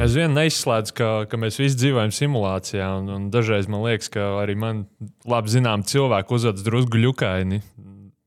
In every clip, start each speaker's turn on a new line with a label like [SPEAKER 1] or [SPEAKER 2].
[SPEAKER 1] Es vien neizslēdzu, ka, ka mēs visi dzīvojam simulācijā, un, un dažreiz man liekas, ka arī man labi zinām cilvēki uzvedas drusku ļukaini.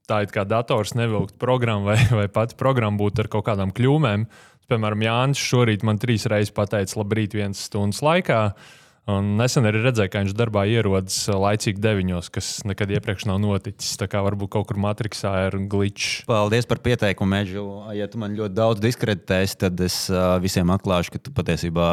[SPEAKER 1] Tā it kā dators nevilkt programmu, vai, vai pati programma būtu ar kaut kādām kļūmēm. Piemēram, Jānis šorīt man trīs reizes pateica, labrīt, vienas stundas laikā. Uh, Un nesen arī redzēju, ka viņš darbā ierodas laicīgi deviņos, kas nekad iepriekš nav noticis. Tā kā varbūt kaut kur matricā ir glitch.
[SPEAKER 2] Paldies par pieteikumu, Meģu. Ja tu man ļoti daudz diskreditēsi, tad es visiem atklāšu, ka tu patiesībā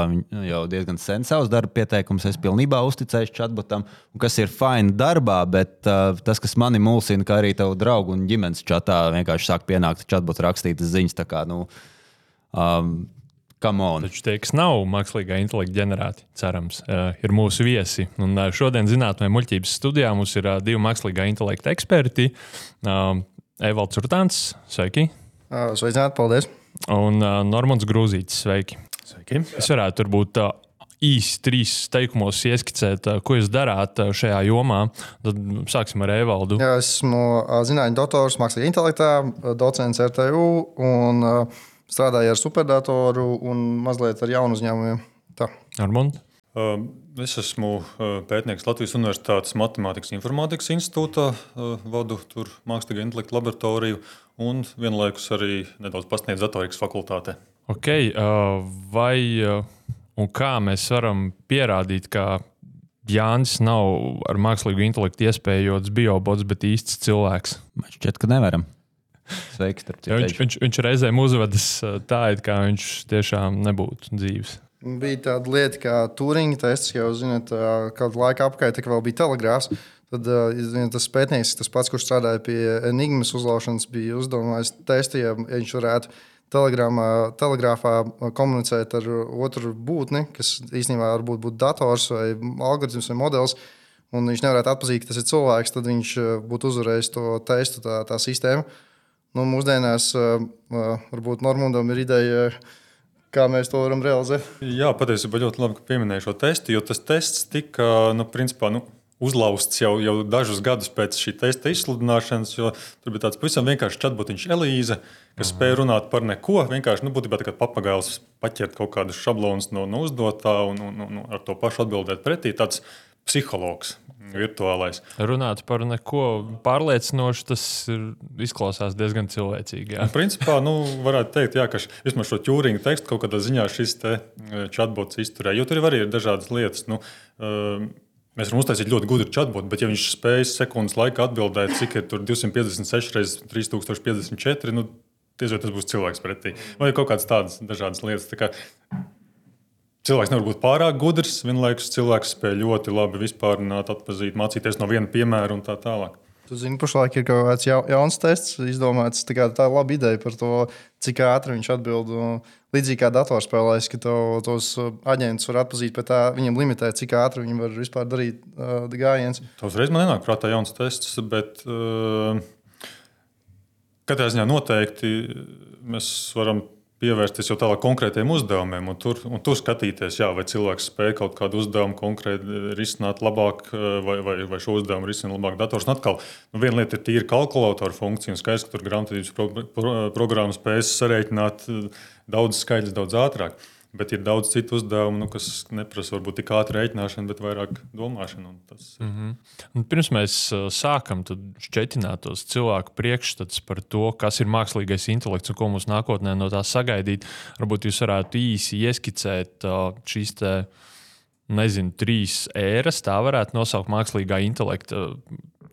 [SPEAKER 2] jau diezgan sen savus darba pieteikumus esi pilnībā uzticējis chatbotam, kas ir fini darbā, bet uh, tas, kas mani mulsina, kā arī tavu draugu un ģimenes čatā, vienkārši sāk pienākt chatbots rakstītas ziņas. Kā, nu, um,
[SPEAKER 1] Taču tie, kas nav mākslīgā intelekta ģenerēti, cerams, uh, ir mūsu viesi. Un, uh, šodien zinātnē muļķības studijā mums ir uh, divi mākslīgā intelekta eksperti. Evalds Urtāns, sveiki!
[SPEAKER 3] Sveicināti, paldies!
[SPEAKER 1] Un Normons Grūzītis, sveiki!
[SPEAKER 3] Sveiki!
[SPEAKER 1] Es varētu varbūt uh, īsi trīs teikumos ieskicēt, ko jūs darāt šajā jomā. Tad sāksim ar Evaldu.
[SPEAKER 3] Jā, esmu zinātņu doktors mākslīgā intelektā, docents RTU. Un, uh, strādāju ar superdatoru un mazliet ar jaunu uzņēmumiem.
[SPEAKER 1] Armand?
[SPEAKER 4] Uh, es esmu uh, pētnieks Latvijas Universitātes Matemātikas un Informātikas institūtā, uh, vadu tur mākslīgā intelekta laboratoriju un vienlaikus arī nedaudz pasniedzu datorikas fakultātē.
[SPEAKER 1] Okay, vai un kā mēs varam pierādīt, ka Jānis nav ar mākslīgu intelektu iespējots biobots, bet īsts cilvēks?
[SPEAKER 2] Man šķiet, ka nevaram.
[SPEAKER 1] Sveiks, ja, viņš, viņš, viņš reizēm uzvedas tā, it kā viņš tiešām nebūtu dzīves.
[SPEAKER 3] Bija tāda lieta, kā Turinga tests, jau zinot, kādu laiku apkārt, kad vēl bija telegrāfs. Tad uh, tas pētnieks, tas pats, kurš strādāja pie enigmas uzlaušanas, bija uzdomājis testu, ja viņš varētu telegrāfā komunicēt ar otru būtni, kas īstenībā var būt dators vai algoritms vai modelis. Un viņš nevarētu atzīt, ka tas ir cilvēks, tad viņš būtu uzvarējis to testu, tā, tā sistēma. Nu, mūsdienās varbūt Normundam ir ideja, kā mēs to varam realizēt.
[SPEAKER 4] Jā, patiesībā ļoti labi, ka pieminēji šo testu, jo tas tests tika nu, principā, nu, uzlausts jau, jau dažus gadus pēc šī testa izsludināšanas. Tur bija tāds pavisam vienkāršs chatbotiņš Elīze, kas spēja runāt par neko. Vienkārši nu, būtībā tā kā papagailis paķert kaut kādus šablonus no, no uzdotā un, un, un ar to pašu atbildēt pretī. Tāds psihologs virtuālais.
[SPEAKER 1] Runāt par neko pārliecinošu, tas izklausās diezgan cilvēcīgi. Jā.
[SPEAKER 4] Principā, nu, varētu teikt, jā, ka vismaz šo ķūringa tekstu kaut kādā ziņā šis e, chatbots izturē, jo tur arī ir dažādas lietas. Nu, uh, Mēs varam uztaisīt ļoti gudru chatbotu, bet, ja viņš spēj sekundes laikā atbildēt, cik ir 256 reizes 3054, nu, diez vai tas būs cilvēks pretī. Vai kaut kādas tādas dažādas lietas. Tā kā Cilvēks nevar būt pārāk gudrs, vienlaikus cilvēks spēj ļoti labi vispārināt, atpazīt, mācīties no viena piemēra un tā tālāk.
[SPEAKER 3] Tu zini, pašlaik ir kaut kāds jauns tests, izdomāts. Tā, tā laba ideja par to, cik ātri viņš atbild. Līdzīgi kā datorspēlēs, ka to, tos aģentus var atpazīt, bet tā viņam limitē, cik ātri viņi var vispār darīt uh, gājienus.
[SPEAKER 4] Tas reiz man nenāk prātā jauns tests, bet uh, katrā ziņā noteikti mēs varam pievērsties jau tālāk konkrētiem uzdevumiem un tur, un tur skatīties, jā, vai cilvēks spēj kaut kādu uzdevumu konkrēti risināt labāk, vai, vai, vai šo uzdevumu risina labāk dators. Un atkal, nu, viena lieta ir tīra kalkulātora funkcija, un skaidrs, ka tur grāmatvedības pro, pro, programma spējas sarēķināt daudz skaidrs, daudz ātrāk. Bet ir daudz citu uzdevumu, nu, kas neprasa varbūt tik ātru rēķināšanu, bet vairāk domāšanu. Tas...
[SPEAKER 1] Mm -hmm. Un pirms mēs sākam šķietināt cilvēku priekšstats par to, kas ir mākslīgais intelekts un ko mums nākotnē no tā sagaidīt, varbūt jūs varētu īsi ieskicēt šīs te, nezinu, trīs ēras, tā varētu nosaukt mākslīgā intelekta.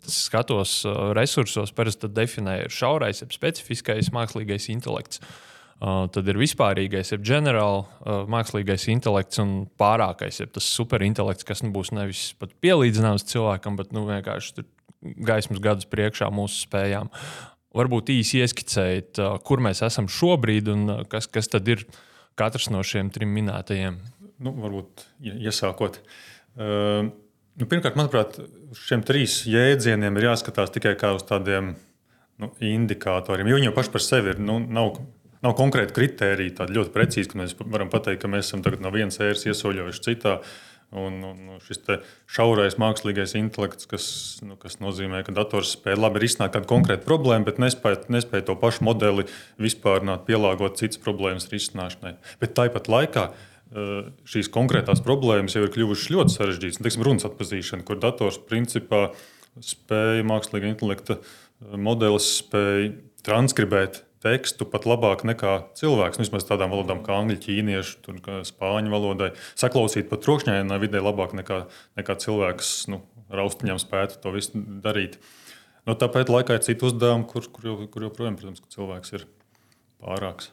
[SPEAKER 1] Skatos resursos, parasti definēju šaurais, jeb specifiskais mākslīgais intelekts. Uh, tad ir vispārīgais, jeb ģenerāli uh, mākslīgais intelekts un pārākais, jeb tas superintelekts, kas nu, būs nevis pat pielīdzināms cilvēkam, bet nu, vienkārši gaismas gadus priekšā mūsu spējām. Varbūt īsi ieskicēt, uh, kur mēs esam šobrīd un uh, kas, kas tad ir katrs no šiem trim minētajiem.
[SPEAKER 4] Nu, varbūt iesākot. Uh, nu, pirmkārt, manuprāt, šiem trīs jēdzieniem ir jāskatās tikai kā uz tādiem nu, indikatoriem. Jo viņi jau paši par sevi ir, nu, nav Nav konkrēti kriteriji, tādi ļoti precīzi, ka mēs varam pateikt, ka mēs esam no vienas ēras iesaļojuši citā. Un, un šis šaurais mākslīgais intelekts, kas, nu, kas nozīmē, ka dators spēj labi risināt kādu konkrētu problēmu, bet nespēj, nespēj to pašu modeli vispār pielāgot citas problēmas risināšanai. Bet tāpat laikā šīs konkrētās problēmas jau ir kļuvušas ļoti sarežģītas. Teiksim, runas atpazīšana, kur dators principā spēja mākslīga intelekta modelis spēja transkribēt tekstu pat labāk nekā cilvēks. Nu, vismaz tādām valodām kā angļu, ķīniešu, spāņu valodai. Saklausīt pat trokšņainā vidē labāk nekā, nekā cilvēks nu, raustiņām spētu to visu darīt. Nu, tāpēc laikā ir citi uzdevumi, kur, kur, kur joprojām, protams, cilvēks ir pārāks.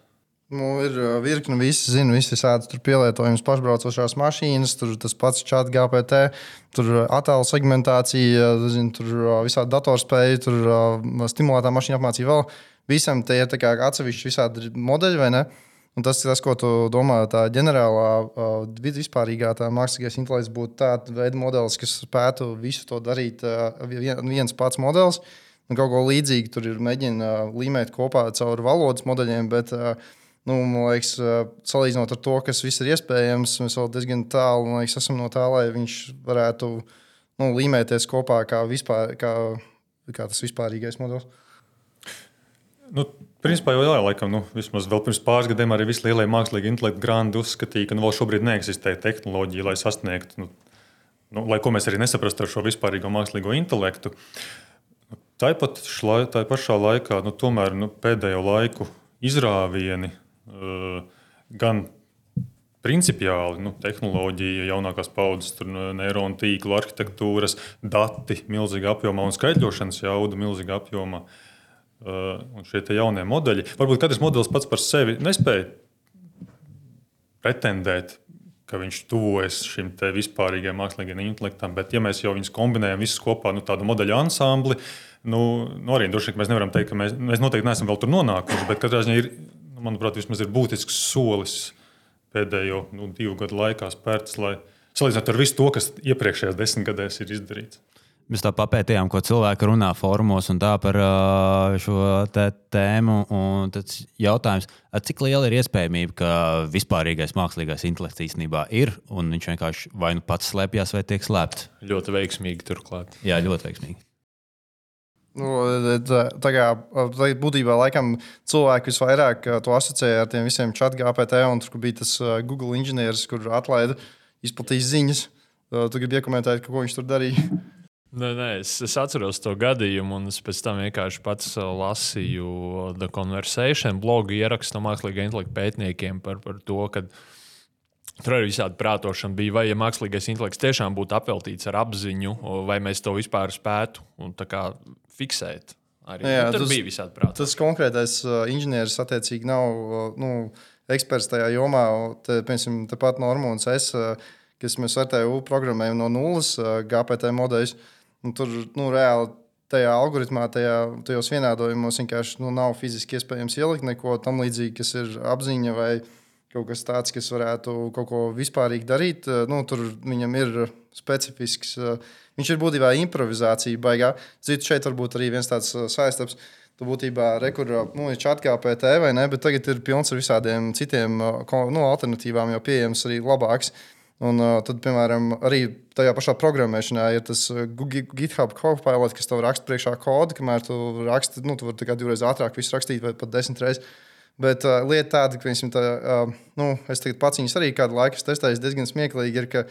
[SPEAKER 3] Nu, ir virkni, visi zina, visi tādi pielietojumi, pašbraucošās mašīnas, tur tas pats chat, GPT, tur attēlu segmentācija, zin, tur visādi datorspēja, tur stimulētā mašīna apmācība vēl visam tie ir atsevišķi visādi modeļi, vai ne? Un tas ir tas, ko tu domā, tā ģenerālā, uh, vispārīgā tā mākslīgais intelekts būtu tāds veids modelis, kas spētu visu to darīt uh, viens pats modelis. Un kaut ko līdzīgu tur ir mēģina uh, līmēt kopā caur valodas modeļiem, bet, nu, man liekas, salīdzinot ar to, kas viss ir iespējams, mēs vēl diezgan tālu liekas, esam no tā, lai viņš varētu nu, līmēties kopā kā, vispār, kā, kā tas vispārīgais modelis.
[SPEAKER 4] Nu, Principā jau jā, laikam, nu, vismaz vēl pirms pāris gadiem arī visi lielie mākslīgi intelekti grandi uzskatīja, ka nu, vēl šobrīd neeksistē tehnoloģija, lai sasniegtu, nu, nu, lai ko mēs arī nesaprastu ar šo vispārīgo mākslīgo intelektu. Tāpat tā pašā laikā, nu, tomēr nu, pēdējo laiku izrāvieni uh, gan principiāli nu, tehnoloģija, jaunākās paudzes, neironu tīklu, arhitektūras, dati milzīgā apjomā un skaitļošanas jauda milzīgā apjomā. Uh, un šie jaunie modeļi. Varbūt katrs modelis pats par sevi nespēja pretendēt, ka viņš tuvojas šim vispārīgajam mākslīgajam intelektam, bet, ja mēs jau viņus kombinējam visus kopā, nu, tādu modeļu ansambli, nu, nu arī droši vien mēs nevaram teikt, ka mēs, mēs noteikti neesam vēl tur nonākuši, bet katrā ziņā ir, nu, manuprāt, vismaz ir būtisks solis pēdējo nu, divu gadu laikā spērts, lai salīdzinātu ar visu to, kas iepriekšējās desmitgadēs ir izdarīts.
[SPEAKER 2] Mēs tā papētījām, ko cilvēki runā formos un tā par šo tēmu. Tad jautājums, cik liela ir iespējamība, ka vispārīgais mākslīgais intelekts īstenībā ir un viņš vienkārši vai nu pats slēpjas, vai tiek slēpts?
[SPEAKER 1] Ļoti veiksmīgi turklāt.
[SPEAKER 2] Jā, ļoti veiksmīgi.
[SPEAKER 3] Nu, tā kā būtībā laikam cilvēki visvairāk to asociēja ar tiem visiem chat GPT, un tur bija tas Google inženieris, kur atlaida izplatīs ziņas. Tu gribi iekomentēt, ko viņš tur darīja?
[SPEAKER 1] Nē, nē, es, es atceros to gadījumu, un es pēc tam vienkārši pats uh, lasīju uh, The Conversation blogu ierakstu no mākslīgā intelekta pētniekiem par, par to, ka tur arī visādi prātošana bija. Vai ja mākslīgais intelekts tiešām būtu apveltīts ar apziņu, vai mēs to vispār spētu kā, fiksēt? Arī jā, nu, tas, bija visādi prāti.
[SPEAKER 3] Tas konkrētais uh, inženieris attiecīgi nav nu, eksperts tajā jomā. Te, piemēram, tepat Normons, es, kas mēs vērtējam programmējumu no nulles GPT modeļus. Un tur nu, reāli tajā algoritmā, tajā, tajos vienādojumos vienkārši nu, nav fiziski iespējams ielikt neko tam līdzīgu, kas ir apziņa vai kaut kas tāds, kas varētu kaut ko vispārīgi darīt. Nu, tur viņam ir specifisks. Viņš ir būtībā improvizācija baigā. Citu šeit varbūt arī viens tāds saistāms. Tu būtībā rekurā, nu, ir čat kā PT vai ne, bet tagad ir pilns ar visādiem citiem nu, alternatīvām, jau pieejams arī labāks. Uh, Un uh, tad, piemēram, arī tajā pašā programmēšanā ir tas GitHub Copilot, kas tev raksta priekšā kodu, kamēr tu raksti, nu, tu vari tikai divreiz ātrāk visu rakstīt, vai pat desmit reizes. Bet uh, lieta tāda, ka tā, uh, nu, es tagad pats viņus arī kādu laiku testēju, diezgan smieklīgi ir, ka,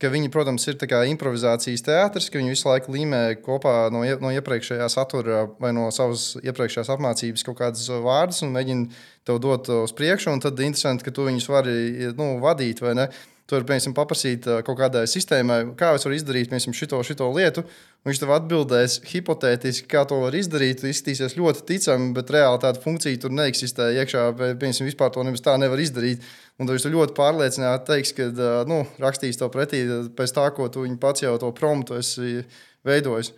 [SPEAKER 3] ka viņi, protams, ir improvizācijas teātris, ka viņi visu laiku līmē kopā no, no iepriekšējā satura vai no savas iepriekšējās apmācības kaut kādas vārdus un mēģina tev dot uz priekšu. Tad ir interesanti, ka tu viņus vari nu, vadīt vai ne. Tur, piemēram, paprasīt kaut kādai sistēmai, kā es varu izdarīt piemēram, šito, šito lietu. Viņš tev atbildēs hipotētiski, kā to var izdarīt. Tas izskatīsies ļoti ticami, bet reāli tāda funkcija tur neeksistē iekšā. Piemēram, vispār to nemaz tā nevar izdarīt. Un viņš ļoti pārliecināti teiks, ka nu, rakstīs to pretī pēc tā, ko tu pats jau to promptu esi veidojis.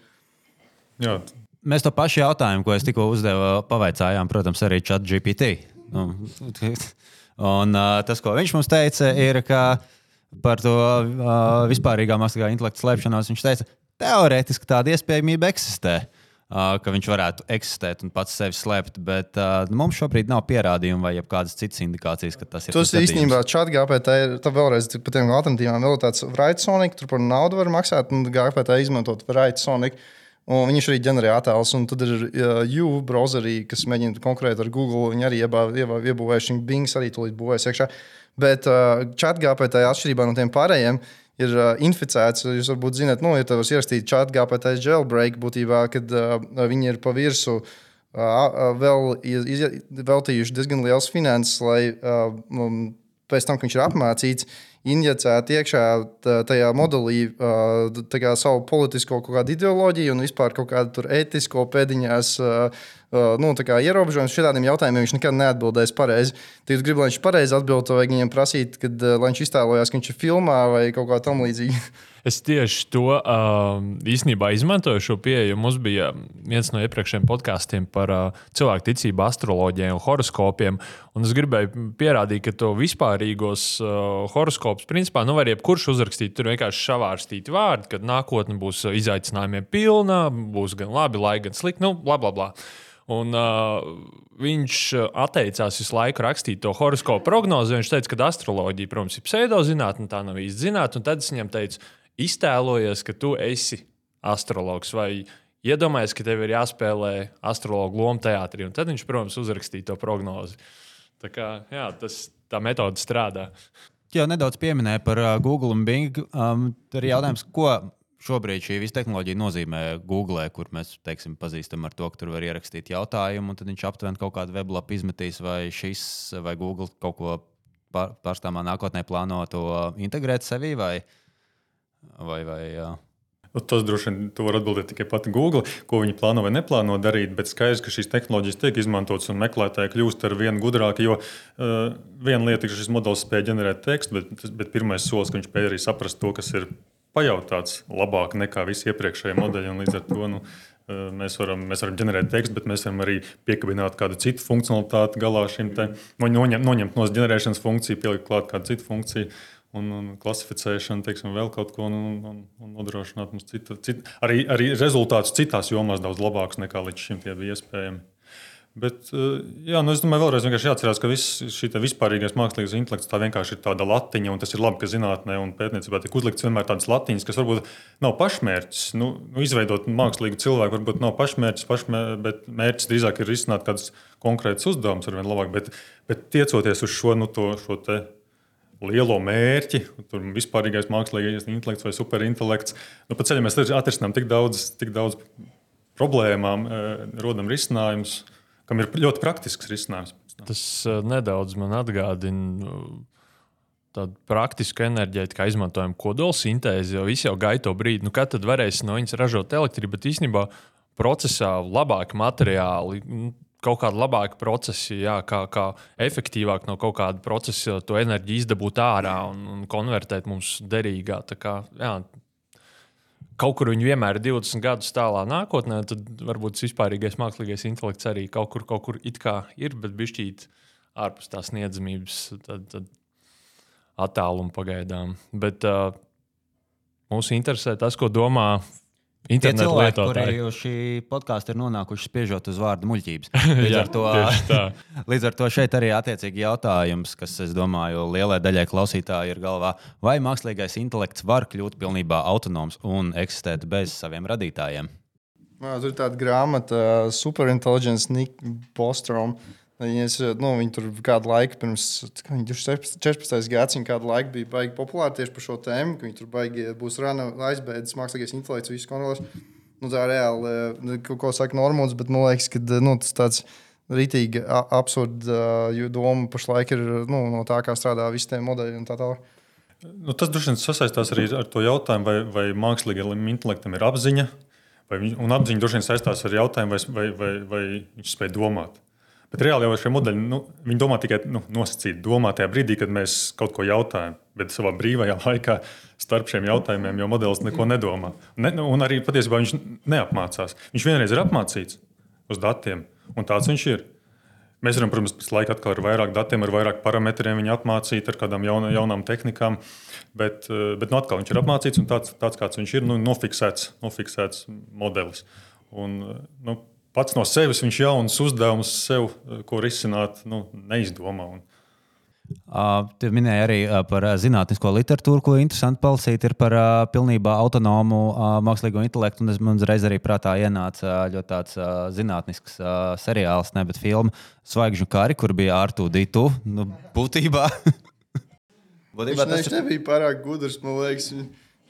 [SPEAKER 4] Jā.
[SPEAKER 2] Mēs to pašu jautājumu, ko es tikko uzdevu, pavaicājām, protams, arī ChatGPT. Nu, un uh, tas, ko viņš mums teica, ir, ka par to uh, vispārīgā mākslīgā intelekta slēpšanos, viņš teica, teorētiski tāda iespējamība eksistē. Uh, ka viņš varētu eksistēt un pats sevi slēpt, bet uh, mums šobrīd nav pierādījumu vai kādas citas indikācijas, ka tas ir.
[SPEAKER 3] Tas īstenībā čat GPT ir vēlreiz par tiem alternatīvām. Vēl tāds Write-Sonic, tur par naudu var maksāt, un GPT izmantot Write-Sonic. Un viņš arī ģenerē attēlus, un tad ir uh, U browserī, kas mēģina konkrēti ar Google. Viņi arī iebūvējuši Bings, arī tūlīt būvēs iekšā. Bet uh, chatgpt atšķirībā no tiem pārējiem. Ir uh, inficēts, jūs varbūt zināt, nu, ja tev ir ierakstīts chatgpt jailbreak, būtībā, kad uh, viņi ir pa virsmu uh, vēl iz, veltījuši diezgan liels finanses, lai uh, pēc tam, kad viņš ir apmācīts, injicēt iekšā tajā modelī kā, savu politisko ideoloģiju un vispār kaut kādu etisko pēdiņās. Nu, ierobežojums šādiem jautājumiem viņš nekad neatbildēs pareizi. Tad jūs gribat, lai viņš pareizi atbildētu, vai viņam prasīt, kad, viņš iztēlojas, ka viņš ir filmā vai kaut kā tamlīdzīga.
[SPEAKER 1] Es tieši to īstenībā izmantoju šo pieeju. Mums bija viens no iepriekšējiem podkāstiem par cilvēku ticību, astroloģijai un horoskopiem. Un es gribēju pierādīt, ka to vispārīgos uh, horoskopus, principā, nu, var jebkurš uzrakstīt. Tur vienkārši savārstīti vārdi, ka nākotne būs izaicinājumiem pilna, būs gan labi, lai gan slikti, nu, bla, bla, bla. Un, uh, viņš atteicās visu laiku rakstīt to horoskopu prognozi. Viņš teica, ka astroloģija, protams, ir pseidozinātne, tā nav īsti zinātnē. Tad es viņam teicu, iztēlojies, ka tu esi astrologs vai iedomājies, ka tev ir jāspēlē astrologu loma teātrī. Un tad viņš, protams, uzrakstīja to prognozi. Tā, kā, jā, tas, tā metode strādā.
[SPEAKER 2] Jau nedaudz pieminēja par Google un Bing. Um, tur ir jautājums, ko šobrīd šī visa tehnoloģija nozīmē Google, kur mēs teiksim, pazīstam ar to, ka tur var ierakstīt jautājumu, un tad viņš aptuveni kaut kādu weblapu izmetīs, vai šis vai Google kaut ko pārstāvā nākotnē plāno to integrēt sevī. Vai, Vai, vai, jā.
[SPEAKER 4] Nu, tas droši vien var atbildēt tikai pati Google, ko viņi plāno vai neplāno darīt. Bet skaidrs, ka šīs tehnoloģijas tiek izmantotas un meklētāji kļūst ar vien gudrāki. Jo uh, viena lieta ir, ka šis modelis spēj ģenerēt tekstu, bet, bet pirmais solis, ka viņš spēj arī saprast to, kas ir pajautāts labāk nekā visi iepriekšējie modeļi. Līdz ar to nu, uh, mēs, varam, mēs varam ģenerēt tekstu, bet mēs varam arī piekabināt kādu citu funkcionalitāti galā šim te, noņemt, noņemt no ģenerēšanas funkciju, pielikt klāt kādu citu funkciju un, un klasificēšanu, teiksim, vēl kaut ko, un, un, un nodrošināt mums citu, citu, arī, arī rezultātus citās jomās daudz labākus nekā līdz šim bija iespējami. Bet, eh, jā, nu es domāju, vēlreiz jāatcerās, ka viss šī vispārīgais mākslīgais intelekts tā vienkārši ir tāda latiņa, un tas ir labi, ka zinātnē un pētniecībā tiek uzlikts vienmēr tādas latiņas, kas varbūt nav pašmērķis. Nu, nu, izveidot mākslīgu cilvēku varbūt nav pašmērķis, pašmēr, bet mērķis drīzāk ir risināt kādus konkrētus uzdevumus ar vien labāk. Bet, bet tiecoties uz šo, nu, to, šo te lielo mērķi, tur vispārīgais mākslīgais intelekts vai superintelekts. Nu, pa ceļam mēs atrisinām tik daudz, tik daudz problēmām, eh, rodam risinājumus, kam ir ļoti praktisks risinājums.
[SPEAKER 1] Tas eh, nedaudz man atgādina nu, tādu praktisku enerģētiku, kā izmantojam kodola sintēzi, jo visi jau gaida to brīdi, nu, kad tad varēs no viņas ražot elektrību, bet īstenībā procesā labāki materiāli. Nu, kaut kāda labāka procesa, jā, kā, kā efektīvāk no kaut kāda procesa to enerģiju izdabūt ārā un, un konvertēt mums derīgā. Kā, jā, kaut kur viņi vienmēr ir 20 gadus tālā nākotnē, tad varbūt tas vispārīgais mākslīgais intelekts arī kaut kur, kaut kur ir, bet bišķīt ārpus tās sniedzamības tad, tad attālumu pagaidām. Bet uh, mūs interesē tas, ko domā Internetu
[SPEAKER 2] cilvēki, lietotāji. kuri šī podkāstā ir nonākuši spiežot uz vārdu muļķības. Līdz,
[SPEAKER 1] Jā,
[SPEAKER 2] ar to, līdz ar to šeit arī attiecīgi jautājums, kas, es domāju, lielai daļai klausītāju ir galvā. Vai mākslīgais intelekts var kļūt pilnībā autonoms un eksistēt bez saviem radītājiem?
[SPEAKER 3] Tur ir tāda grāmata, Superintelligence, Nick Bostrom. Viņas, nu, viņi tur kādu laiku, pirms 14. gadsimta, kādu laiku bija baigi populāri tieši par šo tēmu, ka viņi tur baigi būs rana aizbēdzis, mākslīgais intelekts, visu kontrolēs. Nu, tā reāli, nu, ko, ko saka Normons, bet man liekas, ka nu, tas tāds rītīgi absurda doma pašlaik ir nu, no tā, kā strādā visi tie modeļi un tā tālāk.
[SPEAKER 4] Nu, tas droši vien sasaistās arī ar to jautājumu, vai, vai mākslīgajam intelektam ir apziņa, vai un apziņa droši vien saistās ar jautājumu, vai, vai, vai, vai viņš spēj domāt. Bet reāli jau šie modeļi, nu, viņi domā tikai nu, nosacīt, domā tajā brīdī, kad mēs kaut ko jautājam. Bet savā brīvajā laikā starp šiem jautājumiem jau modelis neko nedomā. Ne, nu, un arī patiesībā viņš neapmācās. Viņš vienreiz ir apmācīts uz datiem, un tāds viņš ir. Mēs varam, protams, pēc laika atkal ar vairāk datiem, ar vairāk parametriem viņu apmācīt, ar kādām jauna, jaunām tehnikām. Bet, eh, bet nu, atkal viņš ir apmācīts un tāds, tāds kāds viņš ir, nu, nofiksēts, nofiksēts modelis. Un, eh, nu, pats no sevis viņš jauns uzdevums sev, eh, ko risināt, nu, neizdomā. Un,
[SPEAKER 2] Uh, tu minēji arī uh, par uh, zinātnisko literatūru, ko interesanti palasīt. Ir par uh, pilnībā autonomu mākslīgo intelektu. Un es man uzreiz arī prātā ienāca ļoti tāds zinātnisks seriāls, nevis filma Svaigžņu kari, kur bija Artu Dītu. Nu, būtībā
[SPEAKER 3] Viņš, ne, viņš nebija pārāk gudrs, man liekas.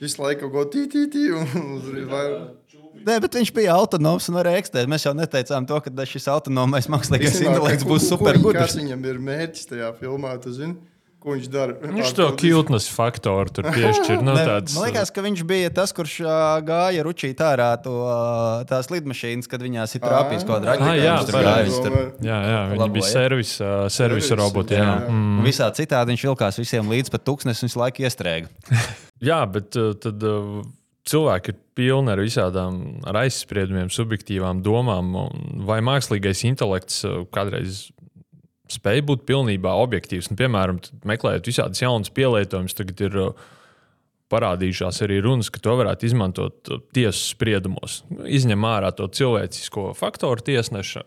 [SPEAKER 3] Visu laiku kaut ko tītī, un tur ir vairāk.
[SPEAKER 2] Nē, bet viņš bija autonoms un varēja ekstēt. Mēs jau neteicām to, ka šis autonomais mākslīgais intelekts būs supergudrs.
[SPEAKER 3] Kas viņam ir mērķis tajā filmā? Tu zini? Ko viņš dara?
[SPEAKER 1] Viņš to kiltnes faktoru tur piešķir. Nu, tāds,
[SPEAKER 2] Man liekas, ka viņš bija tas, kurš ā, gāja ručīt ārā to, ā, tās lidmašīnas, kad viņās ir trāpījis kaut kāda
[SPEAKER 1] Ah, jā,
[SPEAKER 2] raķeita. tur gāja, viņš tur-
[SPEAKER 1] Jā, jā viņi bija servisa, servisa
[SPEAKER 3] Servisa,
[SPEAKER 1] roboti. Jā.
[SPEAKER 3] jā.
[SPEAKER 1] Mm.
[SPEAKER 2] Un Visā citādi viņš vilkās visiem līdz pat tūkstnesim visu laiku iestrēga.
[SPEAKER 1] jā, bet uh, tad uh, cilvēki ir pilni ar visādām ar aizspriedumiem, subjektīvām domām. Vai mākslīgais intelekts uh, kādreiz spēj būt pilnībā objektīvs? Un, piemēram, tad meklējot visādas jaunas pielietojumus, tagad ir. Uh, Parādījušās arī runas, ka to varētu izmantot uh, tiesas spriedumos. Nu, Izņem ārā to cilvēcisko faktoru tiesneša.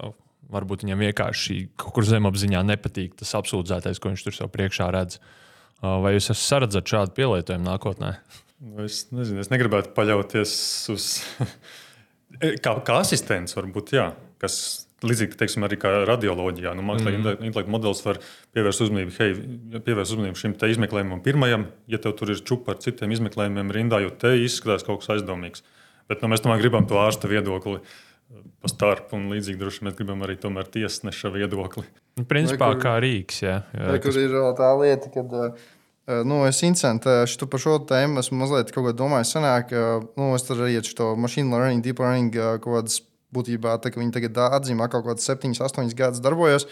[SPEAKER 1] Varbūt viņam vienkārši kaut kur zemapziņā nepatīk tas apsūdzētais, ko viņš tur sev priekšā redz. Uh, Vai jūs esat saredzat šādu pielietojumu nākotnē?
[SPEAKER 4] Nu, es nezinu, es negribētu paļauties uz. kā, kā asistents, varbūt, jā, kas līdzīgi teiksim, arī kā radioloģijā. Nu, Mākslinieks mm. intelekta modelis var pievērst uzmanību, hei, pievērst uzmanību šim izmeklējumam pirmajam, ja tev tur ir čupa ar citiem izmeklējumiem rindā, jo te izskatās kaut kas aizdomīgs. Bet nu, mēs tomēr gribam to ārsta viedokli. Pa starpu un līdzīgi droši mēs gribam arī tomēr tiesneša viedokli.
[SPEAKER 1] Nu, principā,
[SPEAKER 3] Vai kur-
[SPEAKER 1] kā rīks. Jā, jā,
[SPEAKER 3] Vai, kur ir vēl tā lieta, ka uh, nu, es interesantu par šo tēmu. Esmu mazliet domājis. Senāk, uh, nu, es tur arī ar šo machine learning, deep learning kaut kādas būtībā, tā, ka viņi tagad atzīmē kaut kādas 7, 8 gadus darbojos.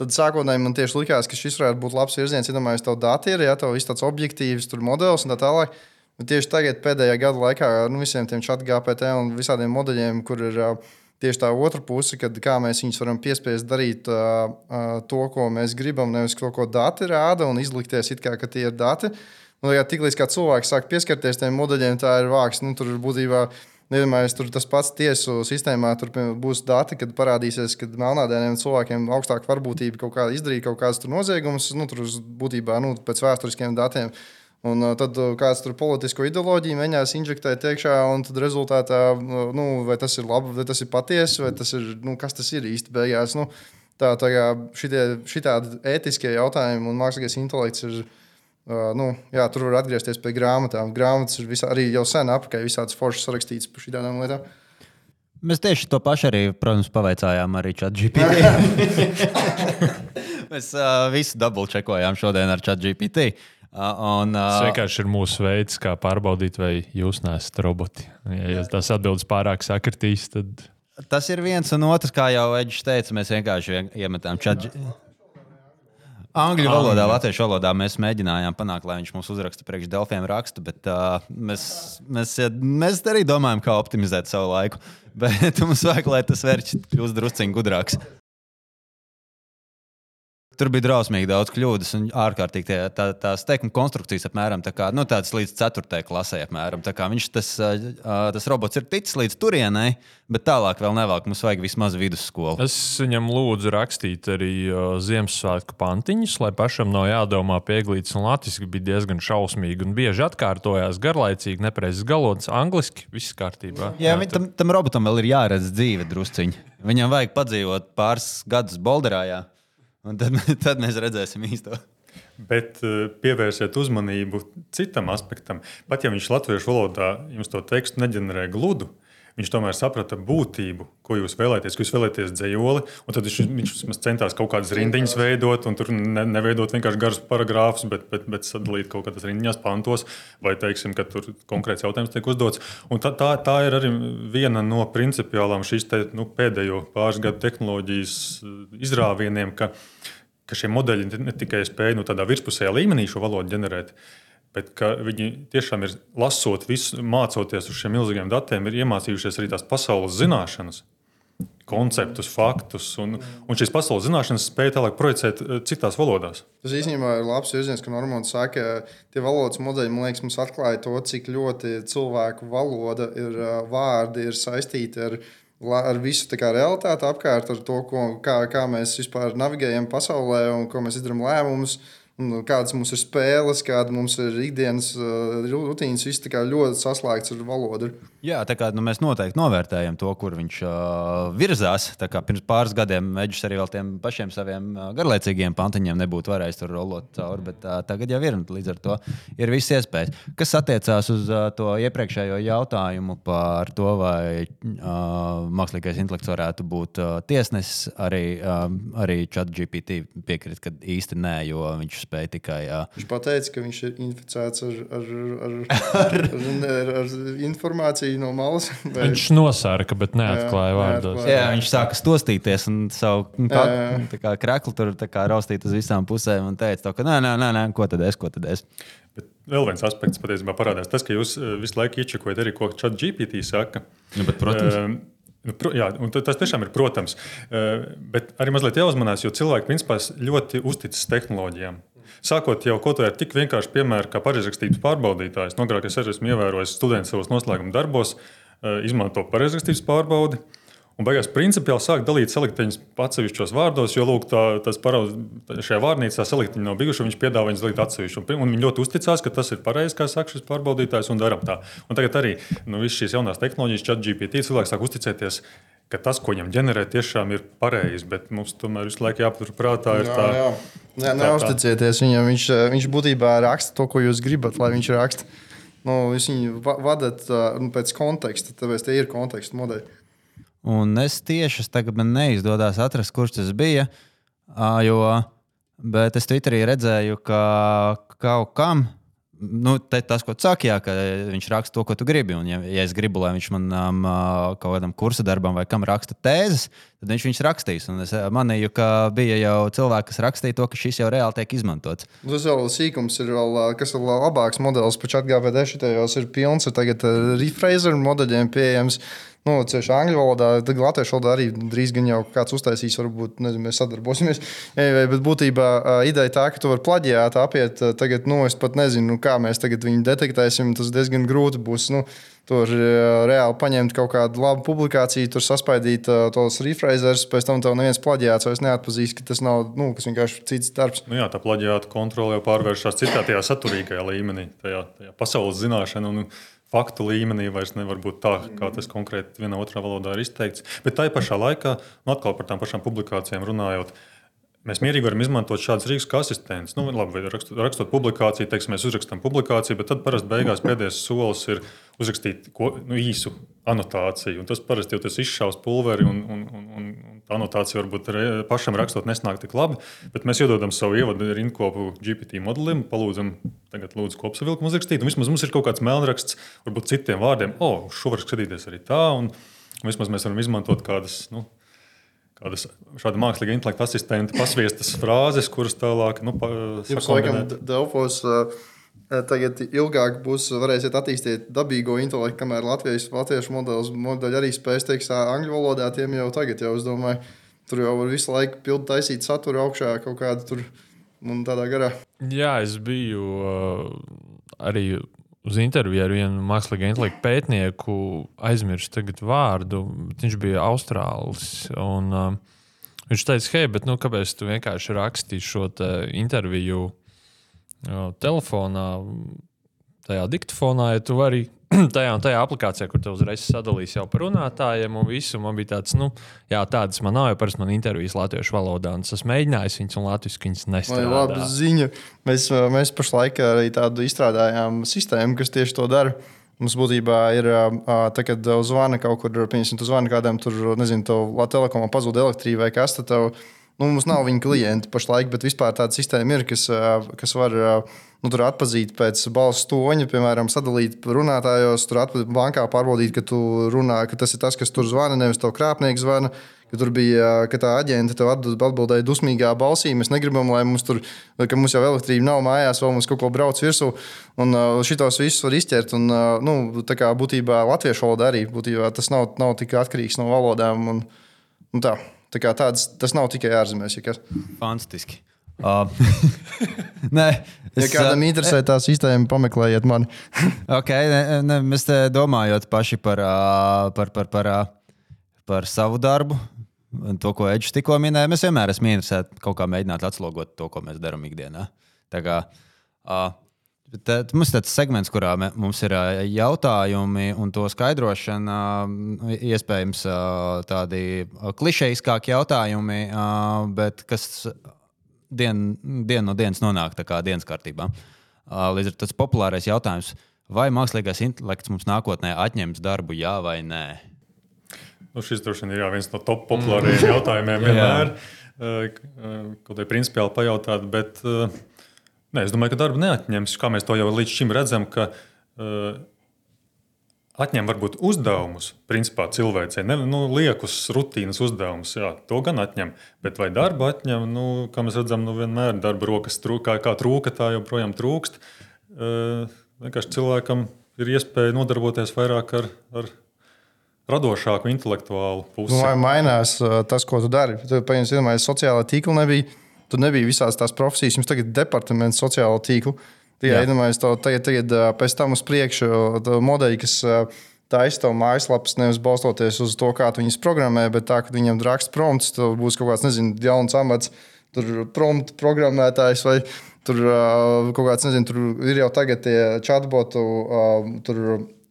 [SPEAKER 3] Tad sākotnēji man tieši likās, ka šis varētu būt labs virziens. Iedomājieties, tev dati ir, ja tev ir tāds objektīvs tur modelis un tā tālāk. Bet tieši tagad, pēdējā gada laikā, nu, visiem tiem chat GPT un visādiem modeļiem, kur ir uh, tieši tā otra puse, kad mēs viņus varam piespiest darīt uh, uh, to, ko mēs gribam, nevis to, ko dati rāda, un izlikties, kā ka tie ir dati. Nu, ja tiklīdz kā cilvēks sāk pieskarties tiem modeļiem, tā ir vāks. Nu, tur būtībā. Nedomāju, tur tas pats tiesu sistēmā tur būs dati, kad parādīsies, ka melnādēniem cilvēkiem augstāka varbūtība kaut kā izdarīt kaut kādas noziegumus, nu, tur būtībā nu, pēc vēsturiskiem datiem. Un tad kāds tur politisko ideoloģiju mēģinās injektēt iekšā, un tad rezultātā, nu, vai tas ir labi, vai tas ir patiesi, vai tas ir, nu, kas tas ir īsti beigās. Nu, tā tā kā šitie, šitādi ētiskie jautājumi un mākslīgais intelekts ir. Uh, nu, jā, tur var atgriezties pie grāmatām. Grāmatas ir visā, arī jau sen apakaļ, visādas foršas sarakstītas par šādām lietām.
[SPEAKER 2] Mēs tieši to pašu arī, protams, pavaicājām arī ChatGPT. Mēs uh, visu dubultčekojām šodien ar ChatGPT. Uh, un,
[SPEAKER 1] Tas
[SPEAKER 2] uh,
[SPEAKER 1] vienkārši ir mūsu veids, kā pārbaudīt, vai jūs neesat roboti. Ja, ja tas atbildes pārāk sakritīs, tad
[SPEAKER 2] tas ir viens un otrs, kā jau Eģis teica, mēs vienkārši vien- iemetām ChatGPT. Angļu valodā, latviešu valodā mēs mēģinājām panākt, lai viņš mums uzraksta priekš Delfiem rakstu, bet uh, mēs, mēs, mēs arī domājam, kā optimizēt savu laiku. Bet mums vajag, lai tas vērķis kļūst drusciņš gudrāks. Tur bija drausmīgi daudz kļūdas un ārkārtīgi tie, tā, tās teikuma konstrukcijas apmēram tā kā, nu, tādas līdz 4. klasē. Apmēram. Tā kā viņš tas, tas robots ir ticis līdz turienei, bet tālāk vēl nevelk. Mums vajag vismaz vidusskolu.
[SPEAKER 1] es viņam lūdzu rakstīt arī Ziemassvētku pantiņus, lai pašam nav jādomā pieglīts un latviešu bija diezgan šausmīgi un bieži atkārtojās garlaicīgi, nepreizes galots, angliski, viss kārtībā.
[SPEAKER 2] Jā, viņ, tam, tam robotam vēl ir jāredz dzīve drusciņi. Viņam vajag padzīvot pāris gadus Bolderā. Jā. Un tad, tad mēs redzēsim īsto.
[SPEAKER 4] Bet eh, pievērsiet uzmanību citam aspektam. Pat ja viņš latviešu valodā jums to tekstu neģenerē gludu, viņš tomēr saprata būtību, ko jūs vēlaties. Ko jūs vēlaties dzējoli, tad viņš, viņš centās kaut kādas rindiņas veidot, un tur ne, neveidot vienkārši garus paragrāfus, bet, bet, bet sadalīt kaut kādas rindiņās, pantos, vai teiksim, ka tur konkrēts jautājums tiek uzdots. Un tā, tā, tā ir arī viena no principiālām šīs te, nu, pēdējo pāris gadu tehnoloģijas eh, izrāvieniem. Ka, ka šie modeļi ne tikai spēj nu, tādā virspusējā līmenī šo valodu ģenerēt, bet viņi tiešām ir lasot visu, mācoties uz šiem milzīgiem datiem, ir iemācījušies arī tās pasaules zināšanas. Konceptus, faktus, un, un šīs pasaules zināšanas spēja tālāk projicēt eh, citās valodās.
[SPEAKER 3] Tas īstenībā ir labs virziens, ka Normons saka, ka tie valodas modeļi liekas, mums atklāja to, cik ļoti cilvēku valoda ir ā, vārdi, ir saistīti ar, la- ar visu kā, realitāti apkārt, ar to, ko, kā, kā mēs vispār navigējam pasaulē un ko mēs izdarām lēmumus. un kādas mums ir spēles, kāda mums ir ikdienas uh, rutīnas. Viss ļoti saslēgts ar valodu.
[SPEAKER 2] Jā, tā kā nu, mēs noteikti novērtējam to, kur viņš uh, virzās. Pirms pāris gadiem Meģis arī vēl tiem pašiem saviem uh, garlaicīgiem pantiņiem nebūtu varējis tur rolot cauri, bet uh, tagad jau ir. Līdz ar to ir visas iespējas. Kas attiecās uz uh, to iepriekšējo jautājumu par to, vai uh, mākslīgais intelekts varētu būt uh, tiesnesis, arī, uh, arī ChatGPT piekrīt, ka īsti nē, jo viņš spēja tikai. Uh,
[SPEAKER 3] viņš pateica, ka viņš ir inficēts ar, ar, ar, ar, ar, ar, ar informāciju no malas.
[SPEAKER 1] Vai... Viņš nosārka, bet neatklāja vārdos.
[SPEAKER 2] Jā, viņš sāka stostīties un savu kā, kreklu tur kā, raustīt uz visām pusēm un teica, to, ka nē, nē, nē, nē, ko tad es, ko tad es.
[SPEAKER 4] Bet vēl viens aspekts patiesībā parādās. Tas, ka jūs eh, visu laiku iečakojat arī, ko Chat GPT saka.
[SPEAKER 2] Nu, bet, protams.
[SPEAKER 4] Uh, Pro, jā, tas tiešām ir protams. Uh, bet arī mazliet jāuzmanās, jo cilvēki principā ļoti uzticas tehnoloģijām. Sākot jau kaut kādā tik vienkārši piemēra, kā pareizrakstības pārbaudītājs. No agrāk es arī esmu ievērojis students savos noslēguma darbos, eh, izmanto pareizrakstības pārbaudi. Un beigās principiāli sāk dalīt selektiņus atsevišķos vārdos, jo lūk, tā, tas parauz, šajā vārnīcā selektiņi nav bijuši. Viņš piedāvā viņus dalīt atsevišķi. Un, un viņi ļoti uzticās, ka tas ir pareizi, kā saka šis pārbaudītājs, un darām tā. Un tagad arī nu, visas šīs jaunās tehnoloģijas, chat GPT, cilvēks sāk uzticēties ka tas, ko viņam ģenerē, tiešām ir pareizi. Bet mums tomēr visu laiku jāpaturprātā.
[SPEAKER 3] Jā, tā, jā. Jā, neusticieties viņam. Viņš, viņš būtībā raksta to, ko jūs gribat, lai viņš raksta. Nu, jūs viņu vadat nu, pēc konteksta, tāpēc tie ir konteksta modeļi.
[SPEAKER 2] Un es tieši tagad man neizdodas atrast, kurš tas bija. Jo, bet es Twitterī redzēju, ka kaut kam nu, tas, ko tu saki, jā, ka viņš raksta to, ko tu gribi. Un, ja, ja es gribu, lai viņš manam kaut kādam kursa darbam vai kam raksta tēzes, tad viņš viņus rakstīs. Un es manīju, ka bija jau cilvēki, kas rakstīja to, ka šis jau reāli tiek izmantots.
[SPEAKER 3] Tas vēl sīkums ir, vēl, kas ir labāks modelis, pat atgādājot, šitajos ir pilns ar tagad refrazer modeļiem pieejams nu, ceļš angļu valodā, tad latviešu valodā arī drīz gan jau kāds uztaisīs, varbūt nezinu, mēs sadarbosimies. Bet būtībā ideja tā, ka tu vari plaģiāt, apiet, tagad, nu, es pat nezinu, kā mēs tagad viņu detektēsim, tas diezgan grūti būs. Nu, Tur reāli paņemt kaut kādu labu publikāciju, tur saspaidīt uh, tos refrazers, pēc tam tev neviens plaģiāts vairs neatpazīst, ka tas nav nu, kas vienkārši cits darbs.
[SPEAKER 4] Nu jā, tā plaģiāta kontrole jau pārvēršas citā tajā saturīgajā līmenī, tajā, tajā pasaules zināšanā. Un, faktu līmenī vairs nevar būt tā, kā tas konkrēti vienā otrā valodā ir izteikts. Bet tā pašā laikā, nu, atkal par tām pašām publikācijām runājot, Mēs mierīgi varam izmantot šādus rīkus kā asistents. Nu, labi, rakstot, rakstot publikāciju, teiksim, mēs uzrakstām publikāciju, bet tad parasti beigās pēdējais solis ir uzrakstīt ko, nu, īsu anotāciju. Un tas parasti jau tas izšaus pulveri, un, un, un, un tā anotācija varbūt re, pašam rakstot nesnāk tik labi. Bet mēs iedodam savu ievadu rindkopu GPT modelim, palūdzam, tagad lūdzu kopsavilkumu uzrakstīt. Un vismaz mums ir kaut kāds melnraksts, varbūt citiem vārdiem, o, oh, šo var skatīties arī tā. Un, vismaz mēs varam izmantot kādas. Nu, kādas šāda mākslīga intelekta asistenta pasviestas frāzes, kuras tālāk nu,
[SPEAKER 3] laikam Delfos tagad ilgāk būs, varēsiet attīstīt dabīgo intelektu, kamēr Latvijas, latviešu modelis modeļi arī spēs teikt angļu valodā, tiem jau tagad jau es domāju, tur jau var visu laiku pildu taisīt saturu augšā kaut kādu tur un tādā garā.
[SPEAKER 1] Jā, es biju uh, arī uz interviju ar vienu mākslīgā intelektu pētnieku, aizmirsu tagad vārdu. Viņš bija Austrālis. Un, uh, viņš teica, hei, bet nu, kāpēc tu vienkārši rakstīji šo interviju uh, telefonā, tajā diktatūrā, ja tu vari tajā un tajā aplikācijā, kur te uzreiz sadalīs jau par runātājiem un visu. Man bija tāds, nu, jā, tādas man nav, jo parasti man intervijas latviešu valodā, un es esmu mēģinājis viņas un latviešu viņas nestrādā.
[SPEAKER 3] Labi ziņa. Mēs, mēs pašlaik arī tādu izstrādājām sistēmu, kas tieši to dara. Mums būtībā ir tā, kad zvana kaut kur, piemēram, tu zvani kādam, tur, nezinu, tev telekomā pazūd elektrība vai kas, tad tev Nu, mums nav viņa klienti pašlaik, bet vispār tāda sistēma ir, kas, kas var nu, atpazīt pēc balss toņa, piemēram, sadalīt runātājos, tur atpazīt bankā, pārbaudīt, ka, runā, ka tas ir tas, kas tur zvana, nevis to krāpnieks zvana. Ka tur bija tā aģente, tev atbildēja dusmīgā balsī. Mēs negribam, lai mums tur, ka mums jau elektrība nav mājās, vēl mums kaut ko brauc virsū. Un šitos visus var izķert. Un, nu, tā kā būtībā latviešu valoda arī būtībā tas nav, nav tik atkarīgs no valodām. Un, un tā. Tā kā tāds, tas nav tikai ārzemēs. Ja
[SPEAKER 2] Fantastiski. Uh, nē,
[SPEAKER 3] es, ja kādam interesē tā sistēma, pameklējiet mani.
[SPEAKER 2] okay, ne, ne, mēs domājam paši par, par, par, par, par savu darbu. To, ko Edžers tikko minēja, mēs vienmēr esam interesēti kaut kā mēģināt atslogot to, ko mēs darām ikdienā. Tā kā, uh, Uh, mums ir tāds segments, kurā me, mums ir jautājumi un to skaidrošana. Iespējams, tādi klišejiskāki jautājumi, bet kas dien, dienu no dienas nonāk dienas kārtībā. Līdz ar to tas populārais jautājums, vai mākslīgais intelekts mums nākotnē atņems darbu, jā vai nē?
[SPEAKER 4] Nu, šis droši vien ir jā, viens no top populārajiem jautājumiem vienmēr. Kaut arī principiāli pajautāt, bet uh, Nē, es domāju, ka darbu neatņems. Kā mēs to jau līdz šim redzam, ka uh, atņem varbūt uzdevumus, principā cilvēcei, ne, nu, liekus rutīnas uzdevumus, jā, to gan atņem. Bet vai darbu atņem, nu, kā mēs redzam, nu, vienmēr darba rokas trūka, kā, trūka, tā joprojām trūkst. Uh, vienkārši cilvēkam ir iespēja nodarboties vairāk ar, ar radošāku intelektuālu pusi.
[SPEAKER 3] Nu, vai mainās uh, tas, ko tu dari? Tu paņemsi, sociālā tīkla nebija Tu nebija visās tās profesijas, jums tagad ir departaments sociālo tīklu. Tie iedomājas to tagad, tagad pēc tam uz priekšu modeļi, kas taisa to mājaslapas, nevis balstoties uz to, kā viņas programmē, bet tā, ka viņam raksta prompts, tad būs kaut kāds, nezinu, jauns amats, tur prompt programmētājs vai tur kaut kāds, nezinu, tur ir jau tagad tie chatbotu, tur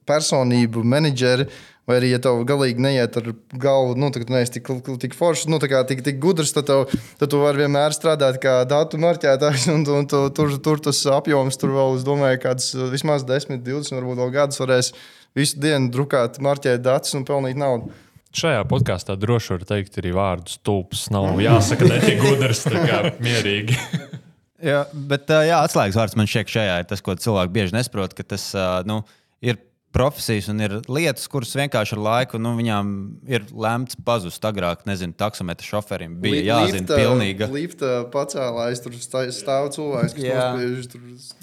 [SPEAKER 3] personību menedžeri Vai arī, ja tev galīgi neiet ar galvu, nu, tad neesi tik, tik foršs, nu, tik, tik gudrs, tad, tev, tad tu vari vienmēr strādāt kā datu marķētājs. Un, un, un tu, tur, tur tas apjoms, tur vēl, es domāju, kāds vismaz 10, 20, varbūt vēl gadus varēs visu dienu drukāt, marķēt datus un pelnīt naudu.
[SPEAKER 1] Šajā podkāstā droši var teikt arī vārdu stulbs. Nav jāsaka, ne tik gudrs, tā kā mierīgi.
[SPEAKER 2] jā, bet jā, atslēgas vārds man šķiet, šajā ir tas, ko cilvēki bieži nesaprot, ka tas nu, ir profesijas un ir lietas, kuras vienkārši ar laiku nu, viņām ir lemts pazust. Agrāk, nezinu, taksometra šoferim bija Li jāzina lifta, pilnīga.
[SPEAKER 3] Lifta pacēlājs, tur stāv cilvēks, kas nospiež,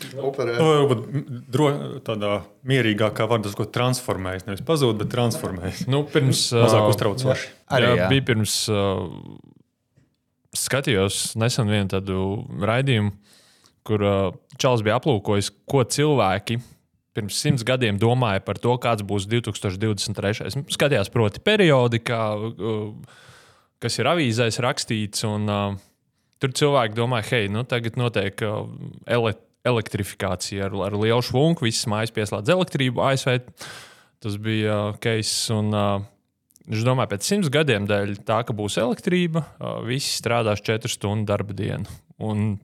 [SPEAKER 3] tur operē.
[SPEAKER 4] Nu, dro, tādā mierīgākā vārdā, ko transformējas. Nevis pazūd, bet transformējas.
[SPEAKER 1] Nu, pirms,
[SPEAKER 4] Mazāk uztraucoši.
[SPEAKER 1] Arī, jā, jā. bija pirms, uh, skatījos nesen vienu tādu raidījumu, kur uh, Čāls bija aplūkojis, ko cilvēki pirms simts gadiem domāja par to, kāds būs 2023. Skatījās, proti, periodikā, kas ir avīzēs rakstīts. Un, uh, tur cilvēki domā, hei, nu, tagad notiek uh, ele elektrifikācija ar, ar lielu švunku, visas mājas pieslēdz elektrību. ASV tas bija uh, case. Un, uh, Es domāju, pēc simts gadiem dēļ tā, ka būs elektrība, uh, visi strādās četru stundu darba dienu. Un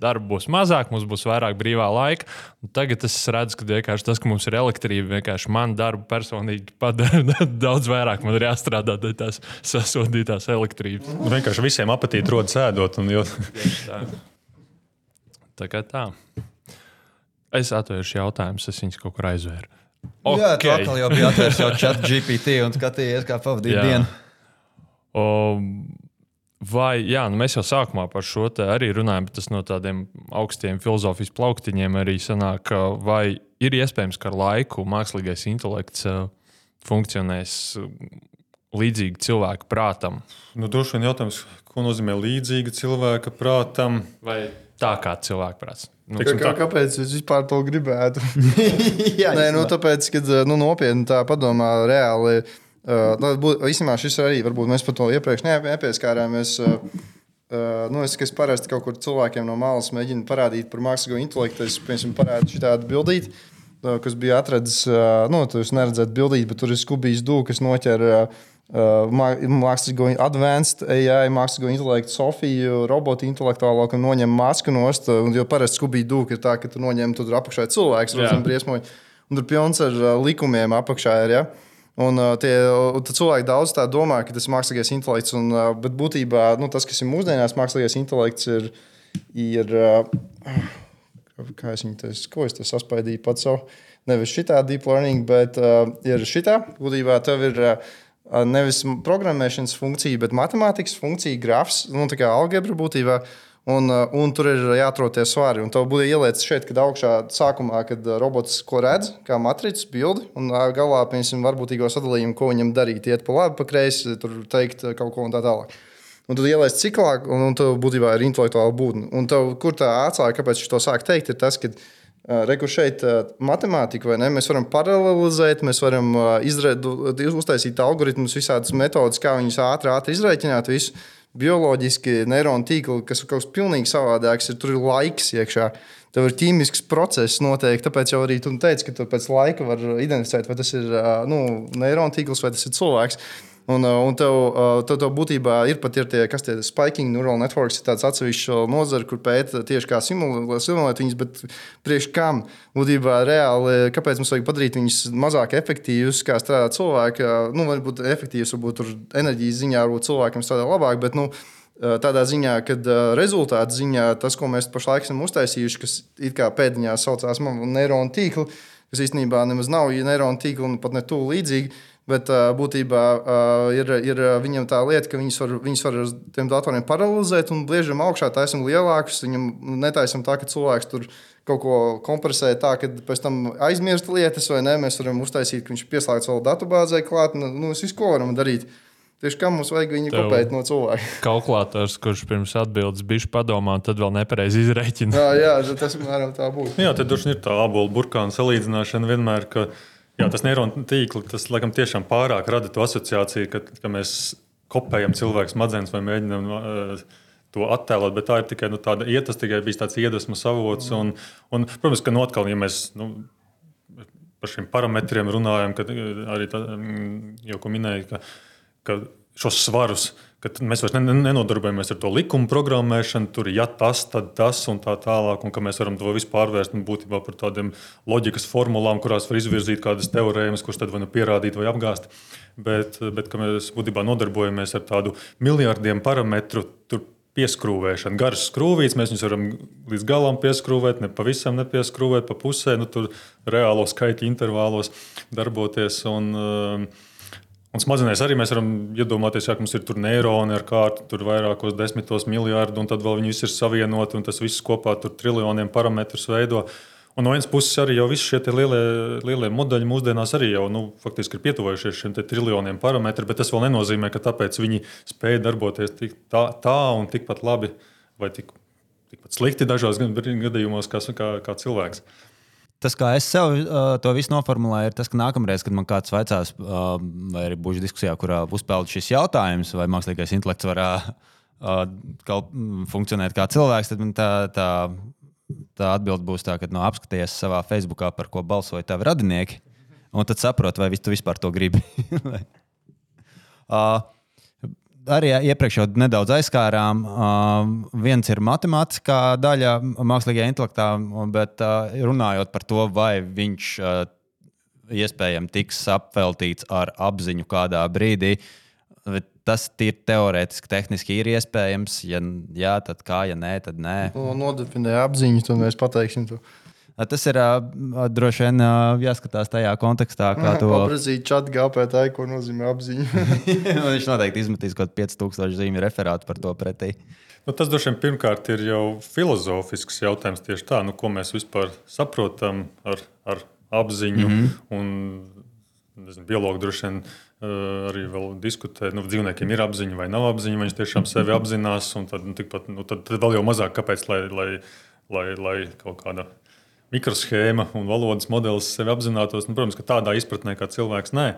[SPEAKER 1] darba būs mazāk, mums būs vairāk brīvā laika. Un tagad es redzu, ka vienkārši tas, ka mums ir elektrība, vienkārši man darbu personīgi padara daudz vairāk. Man ir jāstrādā pie tās sasodītās elektrības.
[SPEAKER 4] Nu, vienkārši visiem apetīti rodas ēdot. Jo...
[SPEAKER 1] tā. tā kā tā. Es atvēršu jautājumus, es viņus kaut kur aizvēru.
[SPEAKER 2] Okay. Jā, tā atkal jau bija atvērts jau chat GPT un skatījies, kā pavadīt dienu.
[SPEAKER 1] O, Vai, jā, nu mēs jau sākumā par šo arī runājam, bet tas no tādiem augstiem filozofijas plauktiņiem arī sanāk, vai ir iespējams, ka ar laiku mākslīgais intelekts uh, funkcionēs uh, līdzīgi cilvēka prātam?
[SPEAKER 4] Nu, droši vien jautājums, ko nozīmē līdzīga cilvēka prātam?
[SPEAKER 1] Vai tā kā cilvēka prāts?
[SPEAKER 3] Nu, kā, kā, kāpēc es vispār to gribētu? jā, Nē, nu, tāpēc, kad nu, nopietni tā padomā reāli Uh, nu, īstenībā šis arī, varbūt mēs par to iepriekš nepieskārāmies. Nu, es, es parasti kaut kur cilvēkiem no malas mēģinu parādīt par mākslīgo intelektu. Es, piemēram, parādīju šādu bildīti, kas bija atradzis, nu, tur neredzēt bildīti, bet tur ir skubijs dūks, kas noķer mākslīgo advanced AI, mākslīgo intelektu, Sofiju, robotu intelektuālo, ka noņem masku nost. Jo parasti skubīgi dūki ir tā, ka tu noņem tur apakšā cilvēks, redzam, briesmoji. Un tur pilns ar likumiem apakšā ir. Ja? Un, uh, tie, un cilvēki daudz tā domā, ka tas ir mākslīgais intelekts. Un, uh, bet būtībā nu, tas, kas ir mūsdienās mākslīgais intelekts, ir. ir uh, kā es viņu teicu, ko es te saspaidīju pats savu. Nevis šitā deep learning, bet uh, ir šitā. Būtībā tev ir uh, nevis programmēšanas funkcija, bet matemātikas funkcija, grafs, nu, tā kā algebra būtībā. Uh, Un, uh, un tur ir jāatrod tie svari. Un tev būtu ieliec šeit, kad augšā sākumā, kad uh, robots ko redz, kā matricas bildi, un uh, galā, piemēram, varbūtīgo sadalījumu, ko viņam darīt, iet pa labi, pa kreisi, tur teikt kaut ko un tā tālāk. Un tad ielaiž ciklā, un, un tev būtībā ir intelektuāla būtne. Un tev, kur tā atslēga, kāpēc viņš to sāk teikt, ir tas, ka uh, reku šeit uh, matemātika, vai ne? Mēs varam paralelizēt, mēs varam uh, izrēd, uztaisīt algoritmus, visādas metodas, kā viņus ātri, ātri izrēķināt. Visu. Bioloģiski neironu tīkli, kas ir kaut kas pilnīgi savādāks. Ir, tur ir laiks iekšā. Tev ir ķīmisks process noteikti, tāpēc jau arī tu teici, ka tu pēc laika vari identificēt, vai tas ir nu, neironu tīkls vai tas ir cilvēks. Un, un tev, tev, tev būtībā ir pat ir tie, kas tie spiking neural networks, ir tāds atsevišķs nozara, kur pēta tieši kā simulēt, simulēt viņus, bet priekš kam būtībā reāli, kāpēc mums vajag padarīt viņus mazāk efektīvus, kā strādā cilvēki. Nu, varbūt efektīvs, varbūt tur enerģijas ziņā, varbūt cilvēkiem strādā labāk, bet nu, tādā ziņā, ka rezultātu ziņā tas, ko mēs pašlaik esam uztaisījuši, kas it kā pēdiņā saucās neironu tīklu, kas īstenībā nemaz nav neironu tīkli un pat ne tuvu līdzīgi Bet uh, būtībā uh, ir, ir viņam tā lieta, ka viņus var, viņus var uz tiem datoriem paralelizēt un bliežam augšā, taisam lielākus. Viņam netaisam tā, ka cilvēks tur kaut ko kompresē tā, ka pēc tam aizmirst lietas, vai nē, mēs varam uztaisīt, ka viņš pieslēdz vēl datubāzē klāt. Nu, mēs visu ko varam darīt. Tieši kā mums vajag viņu Tev kopēt no cilvēka.
[SPEAKER 1] Kalkulators, kurš pirms atbildes bija padomā, tad vēl nepareizi izreikina.
[SPEAKER 3] jā, jā, tas mēram tā būtu.
[SPEAKER 4] Jā, tad droši vien ir tā abola burkāna salīdzināšana vienmēr. Ka Jā, tas neironu tīkli, tas laikam tiešām pārāk rada to asociāciju, ka, ka mēs kopējam cilvēku smadzenes vai mēģinām uh, to attēlot, bet tā ir tikai nu, tāda iet, tas tikai bija tāds iedvesmas avots. Un, un, protams, ka notkal, ja mēs nu, par šiem parametriem runājam, kad arī tā, mm, jau minēju, ka, ka šos svarus ka mēs vairs nenodarbojamies ar to likumu programmēšanu, tur ir ja tas, tad tas un tā tālāk, un ka mēs varam to visu pārvērst nu, būtībā par tādiem loģikas formulām, kurās var izvirzīt kādas teorēmas, kuras tad vai nu pierādīt vai apgāzt. Bet, bet mēs būtībā nodarbojamies ar tādu miljardiem parametru. Pieskrūvēšana, garas skrūvītes, mēs viņus varam līdz galam pieskrūvēt, ne pavisam nepieskrūvēt, pa pusē, nu, tur reālo skaitļu intervālos darboties. Un, uh, Un smadzenēs arī mēs varam iedomāties, ka mums ir tur neironi ar kārtu, tur vairākos desmitos miljardu, un tad vēl viņi visi ir savienoti, un tas viss kopā tur triljoniem parametrus veido. Un no vienas puses arī jau visi šie lielie, lielie modeļi mūsdienās arī jau nu, faktiski ir pietuvojušies šiem triljoniem parametru, bet tas vēl nenozīmē, ka tāpēc viņi spēj darboties tik tā, tā un tikpat labi vai tik, tikpat slikti dažos gadījumos kā, kā, kā cilvēks
[SPEAKER 2] tas, kā es sev uh, to visu noformulēju, ir tas, ka nākamreiz, kad man kāds vaicās, uh, vai arī būšu diskusijā, kurā uzpeld šis jautājums, vai mākslīgais intelekts var uh, kaut, funkcionēt kā cilvēks, tad tā, tā, tā atbilde būs tā, ka no, apskaties savā Facebookā, par ko balsoja tavi radinieki, un tad saproti, vai tu vispār to gribi. uh, arī iepriekš jau nedaudz aizskārām. Uh, viens ir matemātiskā daļa mākslīgajā intelektā, bet uh, runājot par to, vai viņš uh, iespējams tiks apveltīts ar apziņu kādā brīdī. Tas ir teorētiski, tehniski ir iespējams. Ja jā, tad kā, ja nē, tad nē.
[SPEAKER 3] Nodefinē apziņu, tad mēs pateiksim. To.
[SPEAKER 2] Tas ir droši vien jāskatās tajā kontekstā, kā to
[SPEAKER 3] aprakstīt. Čat GPT, ko nozīmē apziņa.
[SPEAKER 2] Viņš noteikti izmetīs kaut kādu 5000 zīmju referātu par to pretī.
[SPEAKER 4] Nu, tas droši vien pirmkārt ir jau filozofisks jautājums tieši tā, nu, ko mēs vispār saprotam ar, ar apziņu. Mm -hmm. un, nezinu, biologi droši vien uh, arī diskutē, nu, dzīvniekiem ir apziņa vai nav apziņa, vai viņi tiešām sevi apzinās. Tad, nu, tikpat, nu, tad, tad vēl jau mazāk, kāpēc lai, lai, lai, lai kaut kāda mikroshēma un valodas modelis sevi apzinātos. Nu, protams, ka tādā izpratnē kā cilvēks nē.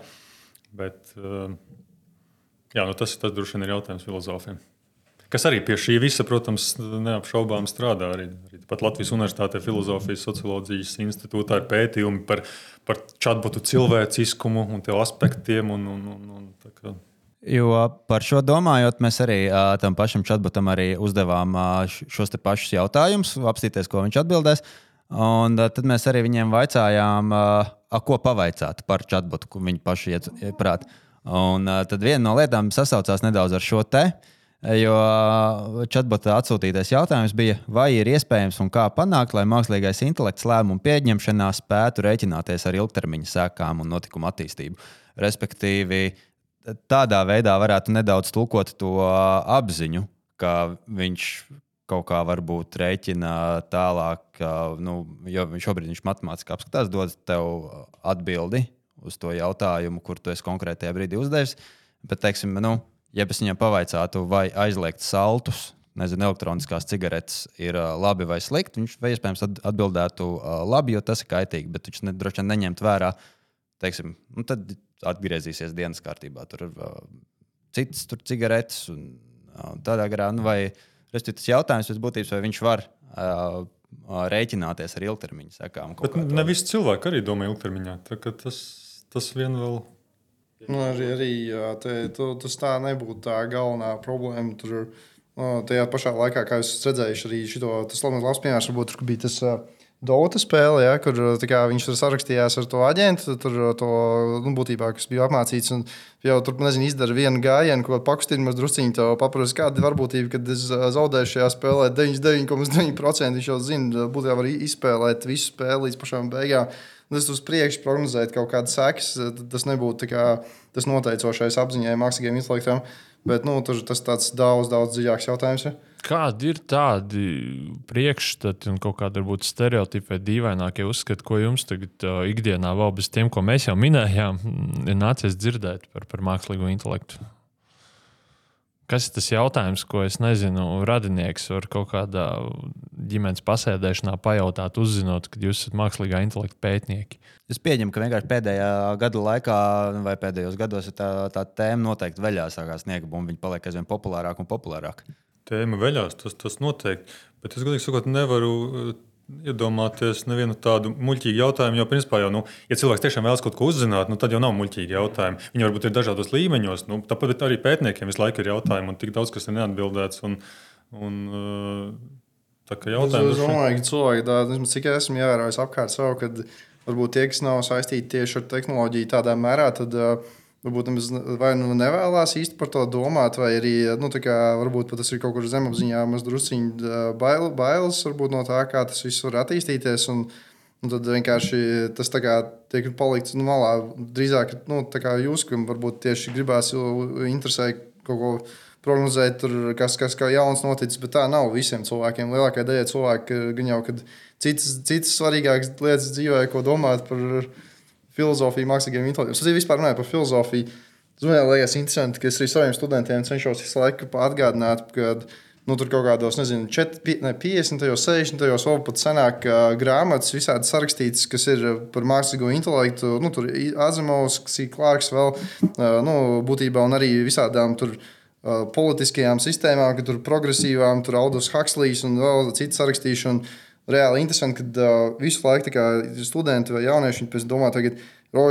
[SPEAKER 4] Bet, eh, jā, nu tas, tas droši vien ir jautājums filozofiem. Kas arī pie šī visa, protams, neapšaubām strādā. Arī, arī pat Latvijas Universitātē Filozofijas socioloģijas institūtā ir pētījumi par, par chatbotu cilvēciskumu un tiem aspektiem. Un, un, un, un.
[SPEAKER 2] Jo par šo domājot, mēs arī uh, tam pašam chatbotam uzdevām uh, šos pašus jautājumus, apstīties, ko viņš atbildēs. Uh, Un tad mēs arī viņiem vaicājām, ko pavaicāt par chatbotu, ko viņi paši ieprāt. Un tad viena no lietām sasaucās nedaudz ar šo te. Jo chatbota atsūtītais jautājums bija, vai ir iespējams un kā panākt, lai mākslīgais intelekts lēmumu pieņemšanā spētu rēķināties ar ilgtermiņa sekām un notikumu attīstību. Respektīvi, tādā veidā varētu nedaudz tulkot to apziņu, ka viņš kaut kā varbūt rēķina tālāk, ka, nu, jo šobrīd viņš matemātiski apskatās, dod tev atbildi uz to jautājumu, kur tu esi konkrētajā brīdī uzdevis. Bet, teiksim, nu, ja es viņam pavaicātu, vai aizliegt saltus, nezinu, elektroniskās cigaretes ir uh, labi vai slikti, viņš vai iespējams atbildētu uh, labi, jo tas ir kaitīgi, bet viņš ne, droši vien neņemt vērā, teiksim, nu, tad atgriezīsies dienas kārtībā. Tur ir uh, citas tur cigaretes. Un, Tādā garā, nu, vai tas jautājums pēc būtības, vai viņš var uh, rēķināties ar ilgtermiņa sekām.
[SPEAKER 4] Bet ne visi cilvēki arī domā ilgtermiņā. Tas, tas vien vēl.
[SPEAKER 3] Nu, arī arī jā, te, tu, tas tā nebūtu tā galvenā problēma. Tur, no, tajā pašā laikā, kā jūs redzējāt, arī šito, tas labs piemērs varbūt bija tas. Uh, Dota spēle, ja, kur kā, viņš tur sarakstījās ar to aģentu, tur, to, nu, būtībā, kas bija apmācīts. Un jau tur, nezinu, izdara vienu gājienu, ko pakustina mazliet drusciņu. To paprasti, kāda ir varbūtība, kad es zaudēšu šajā spēlē 99,9%. Viņš jau zina, būtībā var izspēlēt visu spēli līdz pašām beigām. Tas uz priekšu prognozēt kaut kādas sekas, tas nebūtu kā, tas noteicošais apziņai, mākslīgiem intelektam. Bet nu, tur tas ir daudz, daudz dziļāks jautājums. Ja?
[SPEAKER 1] Kādi ir tādi priekšstati un kaut kādi varbūt stereotipi vai dīvainākie uzskati, ko jums tagad uh, ikdienā vēl bez tiem, ko mēs jau minējām, ir nācies dzirdēt par, par mākslīgo intelektu? Kas ir tas jautājums, ko es nezinu, radinieks var kaut kādā ģimenes pasēdēšanā pajautāt, uzzinot, ka jūs esat mākslīgā intelekta pētnieki?
[SPEAKER 2] Es pieņemu, ka vienkārši pēdējā gada laikā, vai pēdējos gados, tā, tā tēma noteikti veļā sākās sniega bumba. Viņa paliek aizvien populārāka un populārāka
[SPEAKER 4] tēma veļās, tas, tas noteikti. Bet es godīgi sakot, nevaru eh, iedomāties nevienu tādu muļķīgu jautājumu. Jo, principā, jau, nu, ja cilvēks tiešām vēlas kaut ko uzzināt, nu, tad jau nav muļķīgi jautājumi. Viņi varbūt ir dažādos līmeņos. Nu, tāpat arī pētniekiem visu laiku ir jautājumi, un tik daudz kas ir neatbildēts. Un, un, eh, tā kā jautājums.
[SPEAKER 3] Es domāju, ka cilvēki tādi, cik esmu ievērojis apkārt sev, kad varbūt tie, kas nav saistīti tieši ar tehnoloģiju tādā mērā, tad uh, Varbūt vai nu nevēlas īsti par to domāt, vai arī nu, kā, varbūt tas ir kaut kur zemapziņā, mazliet bail, bailes no tā, kā tas viss var attīstīties. Un, un tad vienkārši tas kā, tiek palikts nu, malā. Drīzāk nu, jūs, kam varbūt tieši gribās interesē kaut ko prognozēt, tur, kas, kas kā jauns noticis, bet tā nav visiem cilvēkiem. Lielākajai daļai cilvēku gan jau, kad citas, citas svarīgākas lietas dzīvē, ko domāt par viņu filozofiju, mākslīgiem intelektam. Es arī vispār runāju par filozofiju. Man liekas, interesanti, ka es arī saviem studentiem cenšos visu laiku atgādināt, ka nu, tur kaut kādos, nezinu, 4, ne, 50, 60, vēl pat senāk grāmatas visādi sarakstītas, kas ir par mākslīgo intelektu. Nu, tur Azimovs, Klārks vēl, nu, būtībā un arī visādām tur politiskajām sistēmām, ka tur progresīvām, tur Aldus Huxley's un vēl citas sarakstīšana reāli interesanti, ka uh, visu laiku studenti vai jaunieši domā, tagad,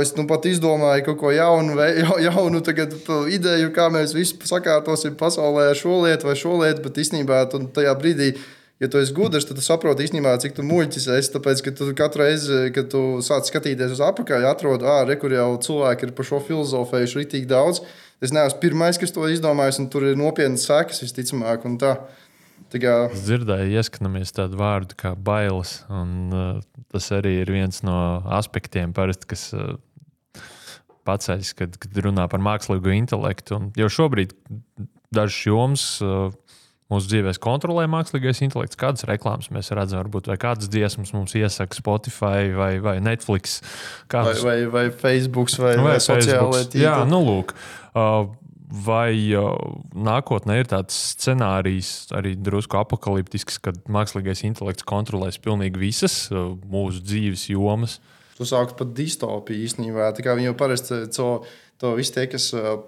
[SPEAKER 3] es nu, pat izdomāju kaut ko jaunu, ja, jaunu tagad, ideju, kā mēs visi sakārtosim pasaulē ar šo lietu vai šo lietu, bet īstenībā tajā brīdī. Ja tu esi gudrs, tad tu saproti īstenībā, cik tu muļķis esi. Tāpēc, ka tu katru reizi, kad tu sāc skatīties uz apakšu, atrod, ah, re, kur jau cilvēki ir par šo filozofējuši rītīgi daudz. Es neesmu pirmais, kas to izdomājis, un tur ir nopietnas sekas visticamāk.
[SPEAKER 1] Kā... Es dzirdēju, ieskatāmies tādu vārdu kā bailes. Un, uh, tas arī ir viens no aspektiem, parasti, kas uh, paceļas, kad, kad runā par mākslīgo intelektu. Un jau šobrīd dažas jomas uh, mūsu dzīvēs kontrolē mākslīgais intelekts. Kādas reklāmas mēs redzam, varbūt, vai kādas dziesmas mums iesaka Spotify vai, vai Netflix.
[SPEAKER 3] Kādas... Vai, vai, vai Facebook vai, vai, vai sociālajā tīklā.
[SPEAKER 1] Jā, nu lūk. Uh, Vai uh, nākotnē ir tāds scenārijs, arī drusku apakaliptisks, kad mākslīgais intelekts kontrolēs pilnīgi visas uh, mūsu dzīves jomas?
[SPEAKER 3] Tu sāki pat distopiju īstenībā. Jau parasti to, to visu tie, kas uh,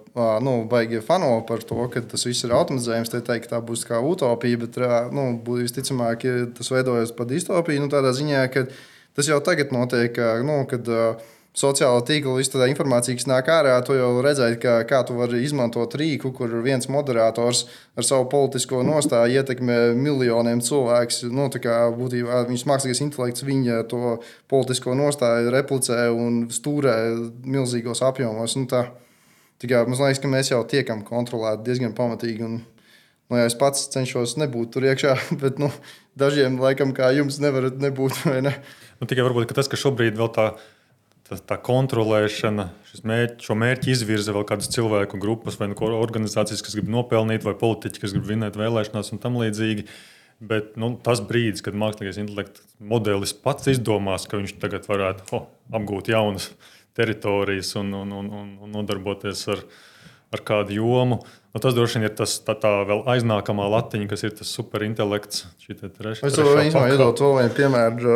[SPEAKER 3] nu, baigi fano par to, ka tas viss ir automatizējums, tie teikt, ka tā būs kā utopija, bet nu, visticamāk, tas veidojas par distopiju, nu, tādā ziņā, ka tas jau tagad notiek, nu, kad uh, sociālo tīklu, visu tā informācija, kas nāk ārā, tu jau redzēji, kā, kā tu vari izmantot rīku, kur viens moderators ar savu politisko nostāju ietekmē miljoniem cilvēku. Nu, būtībā viņas mākslīgais intelekts viņa to politisko nostāju replicē un stūrē milzīgos apjomos. Nu, tā, tā man liekas, ka mēs jau tiekam kontrolēti diezgan pamatīgi. Un, nu, ja es pats cenšos nebūt tur iekšā, bet nu, dažiem laikam, kā jums, nevarat nebūt. Ne?
[SPEAKER 4] Nu, tikai varbūt tas, ka šobrīd vēl tā ir tā, kontrolēšana, mērķi, šo mērķi izvirza vēl kādas cilvēku grupas vai nu, organizācijas, kas grib nopelnīt, vai politiķi, kas grib vinēt vēlēšanās un tam līdzīgi. Bet nu, tas brīdis, kad mākslīgais intelekts modelis pats izdomās, ka viņš tagad varētu oh, apgūt jaunas teritorijas un, un, un, un nodarboties ar, ar kādu jomu, Nu, tas droši vien ir tas tā, tā vēl aiznākamā latiņa, kas ir tas superintelekts.
[SPEAKER 3] Treš, es tev iedodu to vienu piemēru,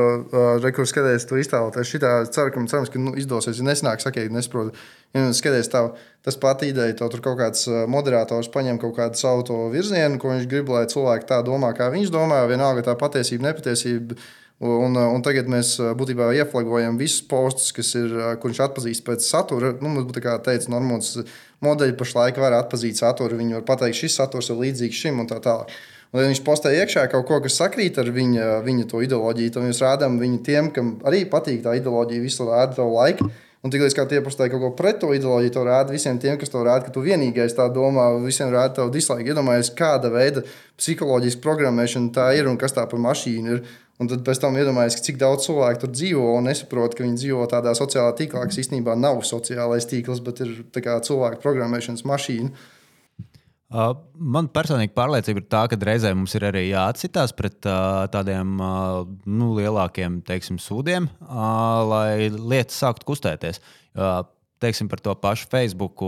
[SPEAKER 3] kur skaties, tu iztēloties. Šitā ceru, ka, cerams, ka nu, izdosies. Ja nesanāk, sakiet, nesaprotu. Ja skaties, tā, tas pat ideja, to tur kaut kāds moderators paņem kaut kādu savu to virzienu, ko viņš grib, lai cilvēki tā domā, kā viņš domā. Vienalga tā patiesība, nepatiesība. Un, un tagad mēs būtībā ieflagojam visus postus, kas ir, kur viņš atpazīst pēc satura. Nu, mums, kā teica Normons, modeļi pašlaik var atpazīt saturu. Viņi var pateikt, šis saturs ir līdzīgs šim un tā tālāk. Un, ja viņš postē iekšā kaut ko, kas sakrīt ar viņa, viņa to ideoloģiju, tad mēs rādām viņu tiem, kam arī patīk tā ideoloģija, visu rāda to laiku. Un tiklīdz kā tie postē kaut ko pret to ideoloģiju, to rāda visiem tiem, kas to rāda, ka tu vienīgais tā domā, visiem rāda tavu dislike. Iedomājies, kāda veida psiholoģijas programmēšana tā ir un kas tā par mašīnu ir. Un tad pēc tam iedomājieties, cik daudz cilvēku tur dzīvo un nesaprot, ka viņi dzīvo tādā sociālā tīklā, kas īstenībā nav sociālais tīkls, bet ir cilvēku programmēšanas mašīna.
[SPEAKER 2] Uh, man personīgi pārliecība ir tā, ka reizē mums ir arī jāatcitās pret uh, tādiem uh, nu, lielākiem teiksim, sūdiem, lai lietas sāktu kustēties. Teiksim par to pašu Facebook,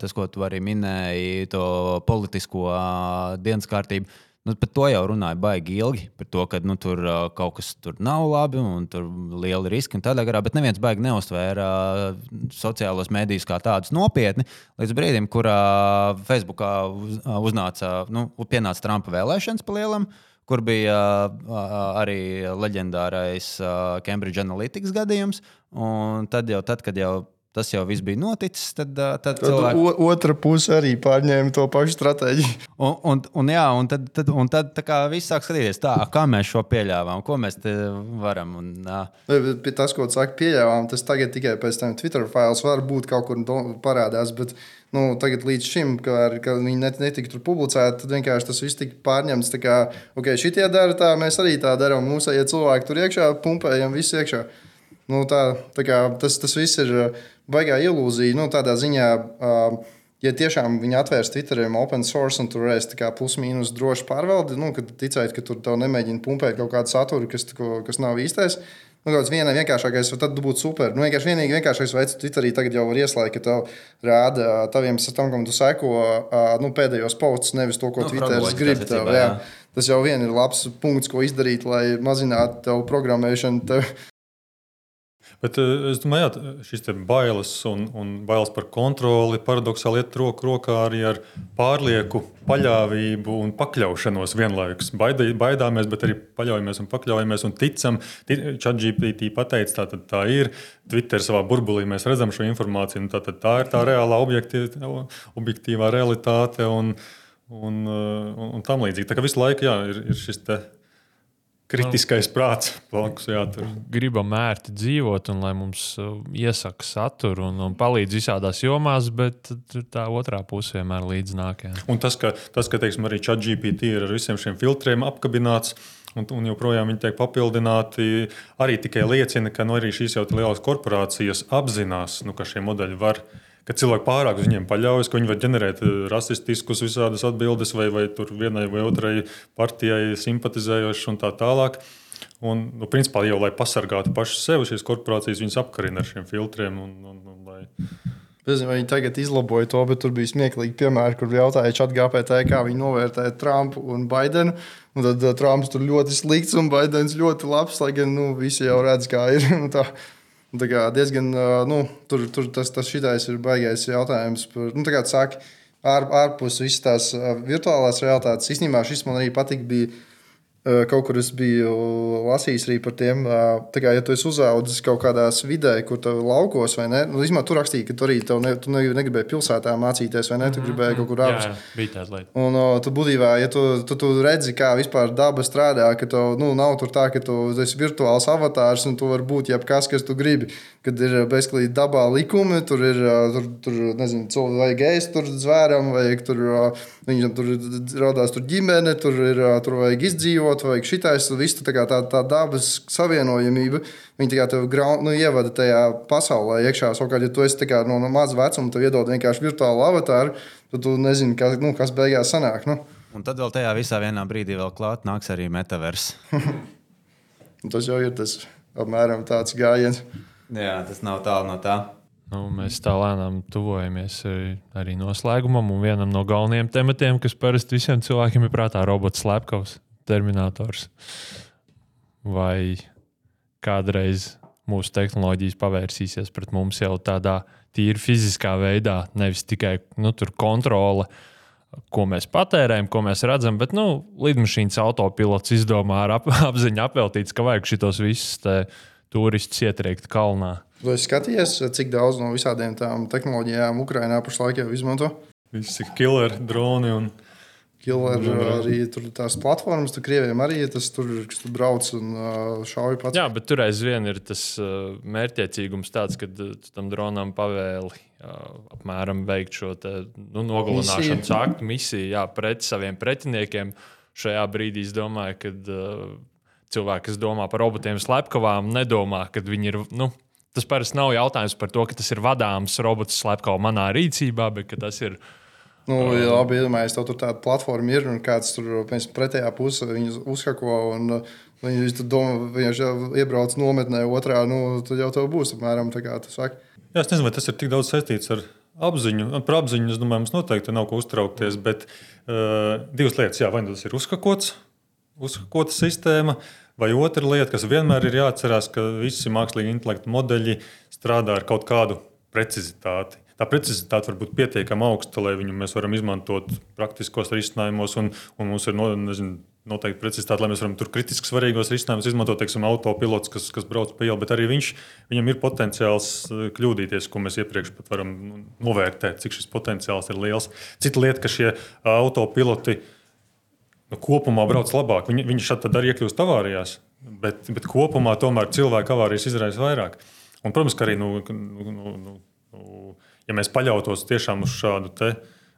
[SPEAKER 2] tas, ko tu arī minēji, to politisko dienas kārtību. Nu, par to jau runāja baigi ilgi. Par to, ka nu, tur uh, kaut kas tur nav labi un tur liela riska un tādā garā. Bet neviens baigi neuztvēra uh, sociālos mēdījus kā tādus nopietni. Līdz brīdim, kurā uh, Facebookā uz, uh, uznāca, nu, pienāca Trumpa vēlēšanas pa lielam. Kur bija uh, arī leģendārais uh, Cambridge Analytics gadījums. Un tad, jau, tad, kad jau tas jau viss bija noticis, tad, tad, tad
[SPEAKER 3] cilvēki... otra puse arī pārņēma to pašu stratēģiju.
[SPEAKER 2] Un, un, un, jā, un tad, tad, un tad viss sāk skatīties, tā, kā mēs šo pieļāvām, ko mēs te varam. Un,
[SPEAKER 3] tas, ko tu saki, pieļāvām, tas tagad tikai pēc tam Twitter fails var būt kaut kur parādās. Bet... Nu, tagad līdz šim, kad, kad viņi net, netika tur publicēti, tad vienkārši tas viss tika pārņemts. Tā kā, ok, šitie dara tā, mēs arī tā darām. Mums ir cilvēki tur iekšā, pumpējam visu iekšā. Nu, tā, tā kā, tas, tas viss ir baigā ilūzija. Nu, tādā ziņā, uh, ja tiešām viņi atvērs Twitterim open source un tur varēs plus-mínus droši pārvaldi, nu, kad ticēt, ka tur tev nemēģina pumpēt kaut kādu saturu, kas, kas nav īstais. Nu, kaut kāds viena vienkāršākais, tad būtu super. Nu, vienkārši vienīgi vienkāršais veids, Twitterī tagad jau var ieslēgt, ka tev rāda taviem tam, kam tu seko, nu, pēdējos posts, nevis to, ko nu, Twitteris grib. Tev, jā. Jā. Tas jau vien ir labs punkts, ko izdarīt, lai mazinātu tev programmēšanu. Tev
[SPEAKER 4] Bet eh, es domāju, ka šis bailes un, un bailes par kontroli paradoxāli iet roku rokā arī ar pārlieku paļāvību un pakļaušanos vienlaikus. Baidī, baidāmies, bet arī paļaujamies un pakļaujamies un ticam. ChatGPT pateica, tā, tā ir. Twitter savā burbulī mēs redzam šo informāciju. Tā, tā ir tā reālā objektīvā realitāte un, un, un, un tam līdzīgi. Tā kā visu laiku jā, ir, ir šis te kritiskais prāts blakus jātur.
[SPEAKER 1] Gribam ērti dzīvot, un lai mums uh, iesaka saturu un, un palīdz visādās jomās, bet tā otrā pusē vienmēr līdz nāk. Jā.
[SPEAKER 4] Un tas, ka, tas, ka teiksim, arī ChatGPT ir ar visiem šiem filtriem apkabināts. Un, un joprojām viņi tiek papildināti. Arī tikai liecina, ka nu, arī šīs jau lielās korporācijas apzinās, nu, ka šie modeļi var uh, ka cilvēki pārāk uz viņiem paļaujas, ka viņi var ģenerēt eh, rasistiskus visādas atbildes vai, vai vienai vai otrai partijai simpatizējošas un tā tālāk. Un, nu, principā jau, lai pasargātu pašu sevi, šīs korporācijas viņas apkarina ar šiem filtriem. Un, un, un, lai...
[SPEAKER 3] Vai viņi tagad izlaboja to, bet tur bija smieklīgi piemēri, kur jautāja ChatGPT, kā viņi novērtē Trumpu un Baidenu. Un tad uh, Trumps tur ļoti slikts un Baidens ļoti labs, lai gan nu, visi jau redz, kā ir. Tā kā diezgan, nu, tur, tur tas, tas šitais ir baigais jautājums par, nu, tā kā saka, ār, ārpus visas tās virtuālās realitātes. Īstenībā šis man arī patīk. Bija Kaut kur es biju lasījis arī par tiem, kā, ja tu esi uzaugusi kaut kādā vidē, kur tev laukos, vai ne? Nu, Īsumā, tur rakstīja, ka tu arī ne, tu negribēji pilsētā mācīties, vai ne? Tu mhm, gribēji kaut kur ārpus.
[SPEAKER 1] Jā, bija tāda lieta.
[SPEAKER 3] Un uh, tu būtībā, ja tu, tu, tu redzi, kā vispār daba strādā, ka tev nu, nav tur tā, ka tu esi virtuāls avatārs un tu vari būt jebkas, kas tu gribi. Kad ir bezklīgi dabā likumi, tur ir tur, tur nezinu, cilvēki vai gejs, tur zvēram, vai tur, viņam tur radās tur ģimene, tur ir tur vajag izdzīvot dzīvot, vai šitais, viss tā, tā, tā dabas savienojamība. Viņi tā tev graun, nu, ievada tajā pasaulē iekšā. Savukārt, ja tu esi kā, no, no maza vecuma, tu iedod vienkārši virtuālu avatāru, tad tu nezini, kas, nu, kas beigās sanāk. Nu.
[SPEAKER 2] Un tad vēl tajā visā vienā brīdī vēl klāt nāks arī metavers.
[SPEAKER 3] tas jau ir tas apmēram tāds gājiens.
[SPEAKER 2] Jā, tas nav tālu no tā.
[SPEAKER 1] Nu, mēs tā lēnām tuvojamies arī noslēgumam, un vienam no galvenajiem tematiem, kas parasti visiem cilvēkiem ir prātā, ir robots slepkavs. Terminators. Vai kādreiz mūsu tehnoloģijas pavērsīsies pret mums jau tādā tīri fiziskā veidā, nevis tikai nu, kontrole. Ko mēs patērējam, ko mēs redzam, bet nu, lidmašīnas autopilots izdomā ar ap, apziņu apveltīts, ka vajag šitos visus turistus ietriekt kalnā.
[SPEAKER 3] Vai skaties, cik daudz no visādiem tām tehnoloģijām Ukraiņā pašlaik jau izmanto?
[SPEAKER 4] Visi killer droni un
[SPEAKER 3] Killer, arī tur tās platformas, tur krieviem arī tas tur, kas tur brauc un šauj pats.
[SPEAKER 1] Jā, bet tur aizvien ir tas mērķiecīgums tāds, ka tu tam dronam pavēli apmēram veikt šo te, nu, nogalināšanas aktu misiju jā, pret saviem pretiniekiem. Šajā brīdī es domāju, ka cilvēki, kas domā par robotiem slepkavām, nedomā, ka viņi ir. Nu, tas parasti nav jautājums par to, ka tas ir vadāms robots slepkavā manā rīcībā, bet tas ir
[SPEAKER 3] Nu, ja labi, iedomājieties, tev tur tāda platforma ir un kāds tur piemēram, pretējā pusē viņu uzhako. Un, Viņš tur domā, viņš jau iebrauc nometnē, otrā, nu, tad jau tev būs apmēram tā, kā tu saki.
[SPEAKER 4] Jā, es nezinu, vai tas ir tik daudz saistīts ar apziņu. Par apziņu, es domāju, mums noteikti nav ko uztraukties. Bet uh, divas lietas, jā, vai nu tas ir uzhakots, uzhakota sistēma, vai otra lieta, kas vienmēr ir jāatcerās, ka visi mākslīgi intelektu modeļi strādā ar kaut kādu precizitāti tā precizitāte var būt pietiekami augsta, lai viņu mēs varam izmantot praktiskos risinājumos, un, un mums ir no, nezinu, noteikti precizitāte, lai mēs varam tur kritiski svarīgos risinājumus izmantot, teiksim, autopilots, kas, kas brauc pa ielu, bet arī viņš, viņam ir potenciāls eh, kļūdīties, ko mēs iepriekš pat varam nu, novērtēt, cik šis potenciāls ir liels. Cita lieta, ka šie autopiloti nu, kopumā brauc labāk, viņi, viņi šādi arī iekļūst avārijās, bet, bet kopumā tomēr cilvēku avārijas izraisa vairāk. Un, protams, ka arī nu, nu, nu, nu, ja mēs paļautos tiešām uz šādu te,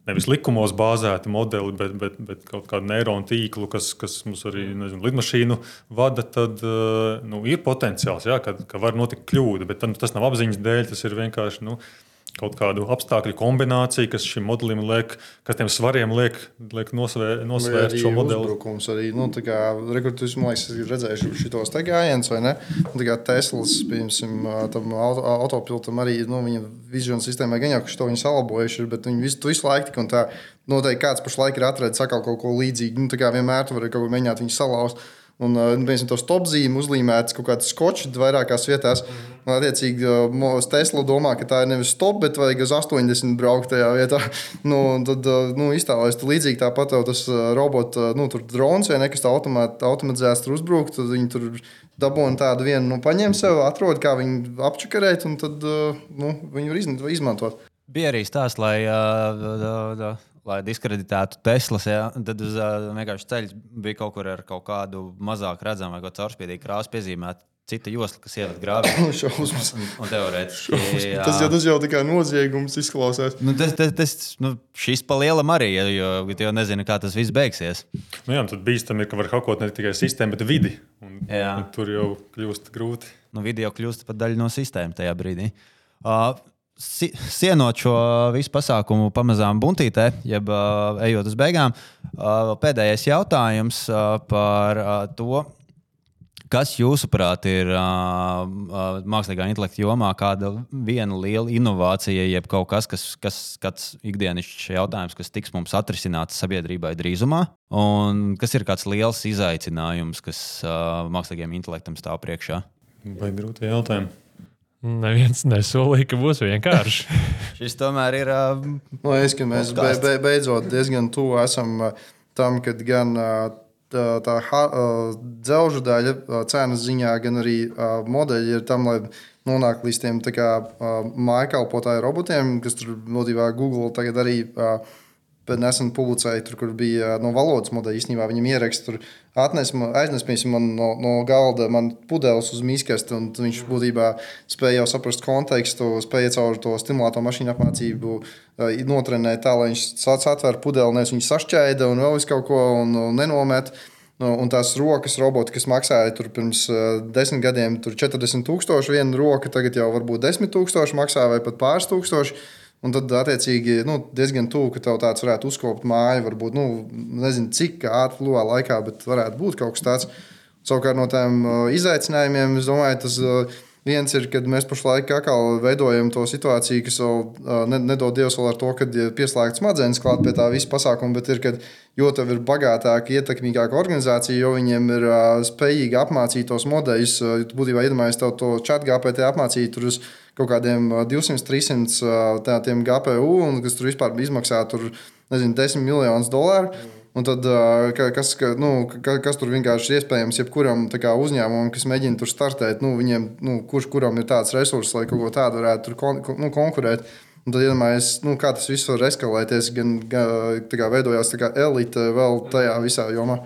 [SPEAKER 4] nevis likumos bāzētu modeli, bet, bet, bet kaut kādu neironu tīklu, kas, kas mums arī nezinu, lidmašīnu vada, tad eh, nu, ir potenciāls, jā, ka, ka var notikt kļūda. Bet tas nav apziņas dēļ, tas ir vienkārši. Nu, kaut kādu apstākļu kombināciju, kas šim modelim liek, kas tiem svariem liek, liek nosvērt, nosvērt šo modeli.
[SPEAKER 3] Uzbrukums arī, nu, tā kā rekrutus, man liekas, ir redzējuši šitos te gājienus, vai ne? Nu, tā kā Teslas, piemēram, tam auto, autopilotam arī, nu, viņa vision sistēmai gan jau, ka šo viņi salabojuši, bet viņi visu, visu laiku tik un tā noteikti kāds pašlaik ir atradzis atkal kaut ko līdzīgu. Nu, tā kā vienmēr tu vari kaut ko mēģināt viņu salauzt. Un, uh, piemēram, tos top zīmēs uzlīmētas kaut kādas skočas vairākās vietās. Un, attiecīgi, uh, Tesla domā, ka tā ir nevis stop, bet vajag uz 80 braukt tajā vietā. nu, tad, uh, nu, iztēlojas līdzīgi tāpat tas robots, nu, tur drons vai nekas tāds automatizēts, tur uzbrukt. Tad viņi tur dabūna tādu vienu, nu, paņem sev, atrod, kā viņu apčakarēt, un tad nu, viņi var izmantot.
[SPEAKER 2] Bija arī stāsts, lai uh, lai diskreditētu Teslas. Ja? Tad uz uh, vienkārši ceļš bija kaut kur ar kaut kādu mazāk redzamu vai caurspīdīgu krāsu piezīmētu. Cita josla, kas ievada grāmatā. un, un teorētiski.
[SPEAKER 3] Tas jau, tas jau tikai noziegums izklausās.
[SPEAKER 2] Nu, tas, tas, tas, nu, šis pa lielam arī, jo tu jau nezini, kā tas viss beigsies.
[SPEAKER 4] Nu, jā, tad bīstami ir, ka var hakot ne tikai sistēmu, bet vidi. Un, un tur jau kļūst grūti.
[SPEAKER 2] Nu, vidi jau kļūst par daļu no sistēmas tajā brīdī. Uh, sienot šo visu pasākumu pamazām buntītē, jeb uh, ejot uz beigām, uh, pēdējais jautājums uh, par uh, to, kas jūsuprāt ir uh, mākslīgā intelekta jomā, kāda viena liela inovācija, jeb kaut kas, kas, kas kāds ikdienišķs jautājums, kas tiks mums atrisināts sabiedrībai drīzumā, un kas ir kāds liels izaicinājums, kas uh, mākslīgajam intelektam stāv priekšā?
[SPEAKER 4] Vai grūti jautājumi?
[SPEAKER 1] Neviens nesolīja, ka būs vienkārši.
[SPEAKER 2] Šis tomēr ir. Uh,
[SPEAKER 3] no, es, mēs be, be, beidzot diezgan tuvu esam tam, kad gan tā, tā uh, dzelžu daļa cenas ziņā, gan arī uh, modeļi ir tam, lai nonāktu līdz tiem mājkalpotāju robotiem, kas tur būtībā Google tagad arī. Uh, nesen publicēju, tur, kur bija no valodas modeļa. Īstenībā viņam ieraksta, tur aiznes man no, no galda man pudeles uz miskasti, un viņš būtībā spēja jau saprast kontekstu, spēja caur to stimulātoru mašīnu apmācību notrenēt tā, lai viņš sāc atvērt pudeli, nevis viņš sašķēda un vēl visu kaut ko un, un nenomet. Un tās rokas roboti, kas maksāja pirms desmit gadiem, tur 40,000 viena roka, tagad jau varbūt 10,000 maksā vai pat pāris tūkstoši. Un tad, attiecīgi, nu, diezgan tuvu, ka tev tāds varētu uzkopt māju, varbūt, nu, nezinu, cik ātri plūvā laikā, bet varētu būt kaut kas tāds. Savukārt no tiem uh, izaicinājumiem, es domāju, tas uh, Viens ir, kad mēs pašlaik atkal veidojam to situāciju, kas vēl ne, nedod Dievs vēl ar to, ka ir pieslēgts smadzenes klāt pie tā visa pasākuma, bet ir, kad jo tev ir bagātāka, ietekmīgāka organizācija, jo viņiem ir spējīgi apmācīt tos modeļus. Tu būtībā iedomājies tev to chat GPT apmācīt tur uz kaut kādiem 200, 300 tādiem GPU, un kas tur vispār izmaksā tur, nezinu, 10 miljonus dolāru. Un tad, kas, nu, kas tur vienkārši ir iespējams, jebkuram uzņēmumam, kas mēģina tur startēt, nu, viņiem, nu, kurš kuram ir tāds resurss, lai kaut ko tādu varētu kon, nu, konkurēt. Un tad iedomājieties, nu, kā tas viss var eskalēties, gan, gan kā veidojās kā elite vēl tajā visā jomā.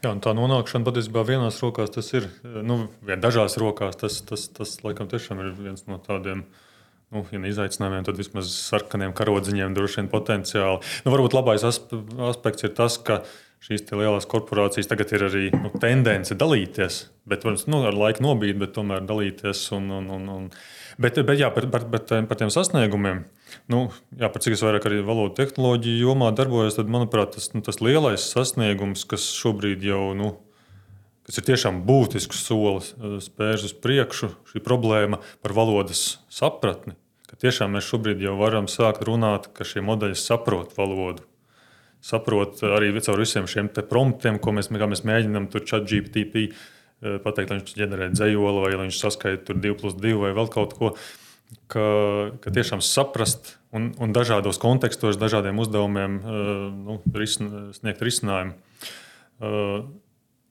[SPEAKER 4] Jā, tā nonākšana patiesībā vienās rokās tas ir, nu, dažās rokās tas, tas, tas, laikam, tiešām ir viens no tādiem uh, nu, ja ne izaicinājumiem, tad vismaz sarkaniem karodziņiem droši vien potenciāli. Nu, varbūt labais aspekts ir tas, ka šīs lielās korporācijas tagad ir arī nu, tendence dalīties, bet, protams, nu, ar laiku nobīt, bet tomēr dalīties. Un, un, un, un, bet, bet jā, par, par, par, par tiem sasniegumiem, nu, jā, par cik es vairāk arī valodu tehnoloģiju jomā darbojos, tad, manuprāt, tas, nu, tas lielais sasniegums, kas šobrīd jau nu, kas ir tiešām būtisks solis, spērs uz priekšu, šī problēma par valodas sapratni ka tiešām mēs šobrīd jau varam sākt runāt, ka šie modeļi saprot valodu. Saprot arī caur visiem šiem promptiem, ko mēs, mēs mēģinām tur chat GPT eh, pateikt, lai viņš ģenerē dzējoli vai viņš saskaita 2 plus 2 vai vēl kaut ko. Ka, ka tiešām saprast un, un dažādos kontekstos, dažādiem uzdevumiem eh, nu, risn, sniegt risinājumu.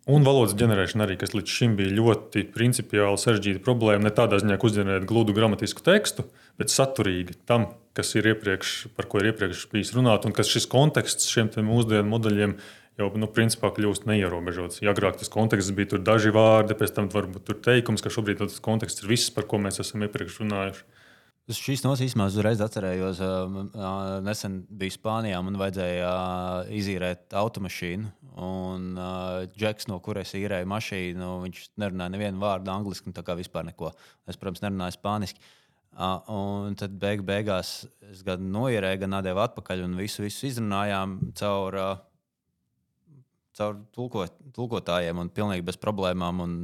[SPEAKER 4] Un valodas ģenerēšana arī, kas līdz šim bija ļoti principiāli sarežģīta problēma. Ne tādā ziņā, ka uzģenerēt gludu gramatisku tekstu, bet saturīgi tam, kas ir iepriekš, par ko ir iepriekš bijis runāts, un kas šis konteksts šiem mūsdienu modeļiem jau nu, principā kļūst neierobežots. Ja agrāk tas konteksts bija daži vārdi, pēc tam varbūt tur teikums, ka šobrīd tas konteksts ir viss, par ko mēs esam iepriekš runājuši.
[SPEAKER 2] Uz šīs nosīsmās uzreiz atcerējos, uh, nesen biju Spānijā, man vajadzēja uh, izīrēt automašīnu. Un uh, Džeks, no kuras īrēja mašīnu, viņš nerunāja nevienu vārdu angliski, tā kā vispār neko. Es, protams, nerunāju spāniski. Uh, un tad beig beigās es gan noierēju, gan atdevu atpakaļ, un visu, visu izrunājām caur, uh, caur tulkot, tulkotājiem, un pilnīgi bez problēmām un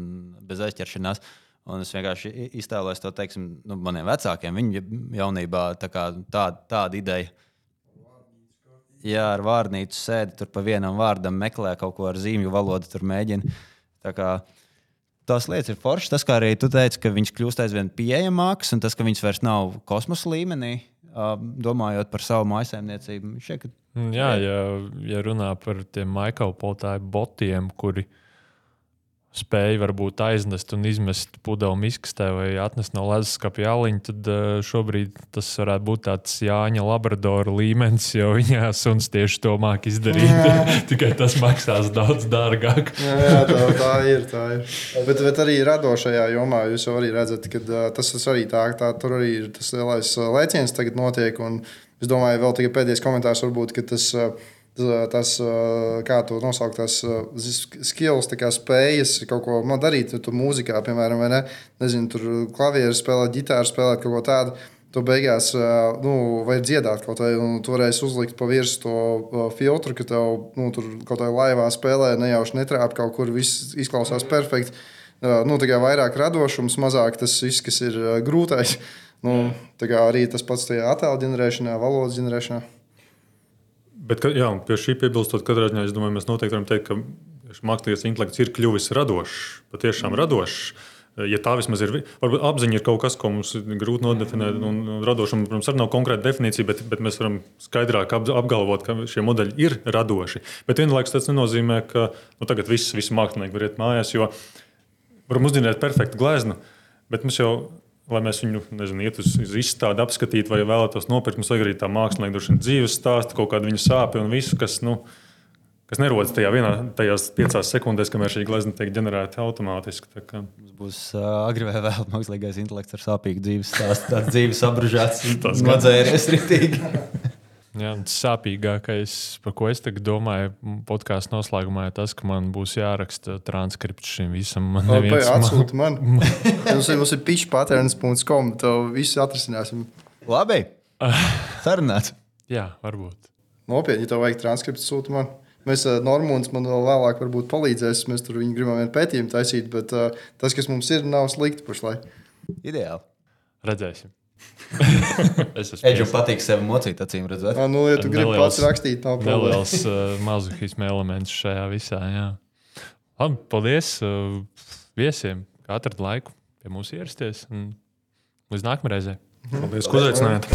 [SPEAKER 2] bez aizķeršanās. Un es vienkārši iztēlojos to, teiksim, nu, maniem vecākiem. Viņa jaunībā tā kā, tāda, tāda ideja. Jā, ar vārnīcu sēdi tur pa vienam vārdam, meklē kaut ko ar zīmju valodu, tur mēģina. Tās lietas ir foršas. Tas, kā arī tu teici, ka viņš kļūst aizvien pieejamāks, un tas, ka viņš vairs nav kosmosa līmenī, domājot par savu mājsaimniecību. Šeit,
[SPEAKER 1] Jā, ja, ja runā par tiem maikrofonu botiem, kuri ir spēja varbūt aiznest un izmest pudeli miskastē vai atnest no leduskapja aliņu, tad uh, šobrīd tas varētu būt tāds Jāņa Labradora līmenis, jo viņa suns tieši to māk izdarīt. Tikai tas maksās daudz dārgāk.
[SPEAKER 3] jā, jā, tā, tā ir. Tā ir. Bet, bet arī radošajā jomā jūs jau arī redzat, ka uh, tas arī tā, tā, tur arī ir tas lielais lēciens tagad notiek. Es domāju, vēl tikai pēdējais komentārs varbūt, ka tas. Uh, tas, kā to nosaukt, tās skills, tā spējas kaut ko nu, darīt, tur mūzikā, piemēram, vai ne? Nezinu, tur klavieru spēlēt, ģitāru spēlēt, kaut ko tādu. Tu beigās, nu, vai dziedāt kaut vai, un tu varēsi uzlikt pa virsmu to filtru, ka tev nu, tur kaut kādā laivā spēlē, nejauši netrāp kaut kur, viss izklausās perfekti. Nu, tā kā vairāk radošums, mazāk tas viss, kas ir grūtais. Nu, tā kā arī tas pats tajā attēlu ģenerēšanā, valodas ģenerēšanā.
[SPEAKER 4] Bet, jā, pie šī piebilstot, katrā ziņā es domāju, mēs noteikti varam teikt, ka mākslīgais intelekts ir kļuvis radošs, patiešām radošs. Ja tā vismaz ir, varbūt apziņa ir kaut kas, ko mums ir grūti nodefinēt, un radošam, protams, arī nav konkrēta definīcija, bet, bet mēs varam skaidrāk apgalvot, ka šie modeļi ir radoši. Bet vienlaikus tas nenozīmē, ka nu, tagad viss, visi mākslinieki var iet mājās, jo varam uzzināt perfektu gleznu, bet mums jau lai mēs viņu nezinu, iet uz, uz izstādi, apskatītu, vai vēlētos nopirkt. Mums vajag arī tā mākslinieka dzīves stāstu, kaut kādu viņa sāpju un visu, kas, nu, kas nerodas tajā vienā, tajās piecās sekundēs, kamēr šī glezna tiek ģenerēta automātiski.
[SPEAKER 2] Mums būs uh, agri vai vēl mākslīgais intelekts ar sāpīgu dzīves stāstu, tāds dzīves apbružāts, nodzēries ritīgi.
[SPEAKER 1] Jā, sāpīgākais, par ko es domāju, podkāstu noslēgumā, ir tas, ka man būs jāraksta transkripts šim visam. Man
[SPEAKER 3] neviens atsūta man. mums, ir, mums ir pitchpatterns.com, to visu atrisināsim.
[SPEAKER 2] Labi. Sarunāts.
[SPEAKER 1] Jā, varbūt.
[SPEAKER 3] Nopietni, ja tev vajag transkripts, sūta man. Mēs, uh, Normons man vēl vēlāk varbūt palīdzēs, mēs tur viņu gribam vienu pētījumu taisīt, bet uh, tas, kas mums ir, nav slikti pašlaik.
[SPEAKER 2] Ideāli.
[SPEAKER 1] Redzēsim. Es
[SPEAKER 2] Edžam patīk sevi mocīt, acīm redzot.
[SPEAKER 3] Uh, nu, ja tu gribi pats rakstīt, nav problēma.
[SPEAKER 1] neliels uh, mazuhisma elements šajā visā. Jā. Labi, paldies uh, viesiem, ka atrada laiku pie mums ierasties. un Līdz nākamajai reizei.
[SPEAKER 4] Paldies, ka uzaicinājāt.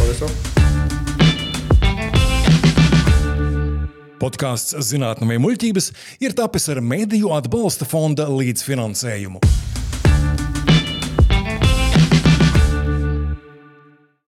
[SPEAKER 5] Podkāsts Zinātnē, muļķības ir tapis ar Mēdīju atbalsta fonda līdzfinansējumu.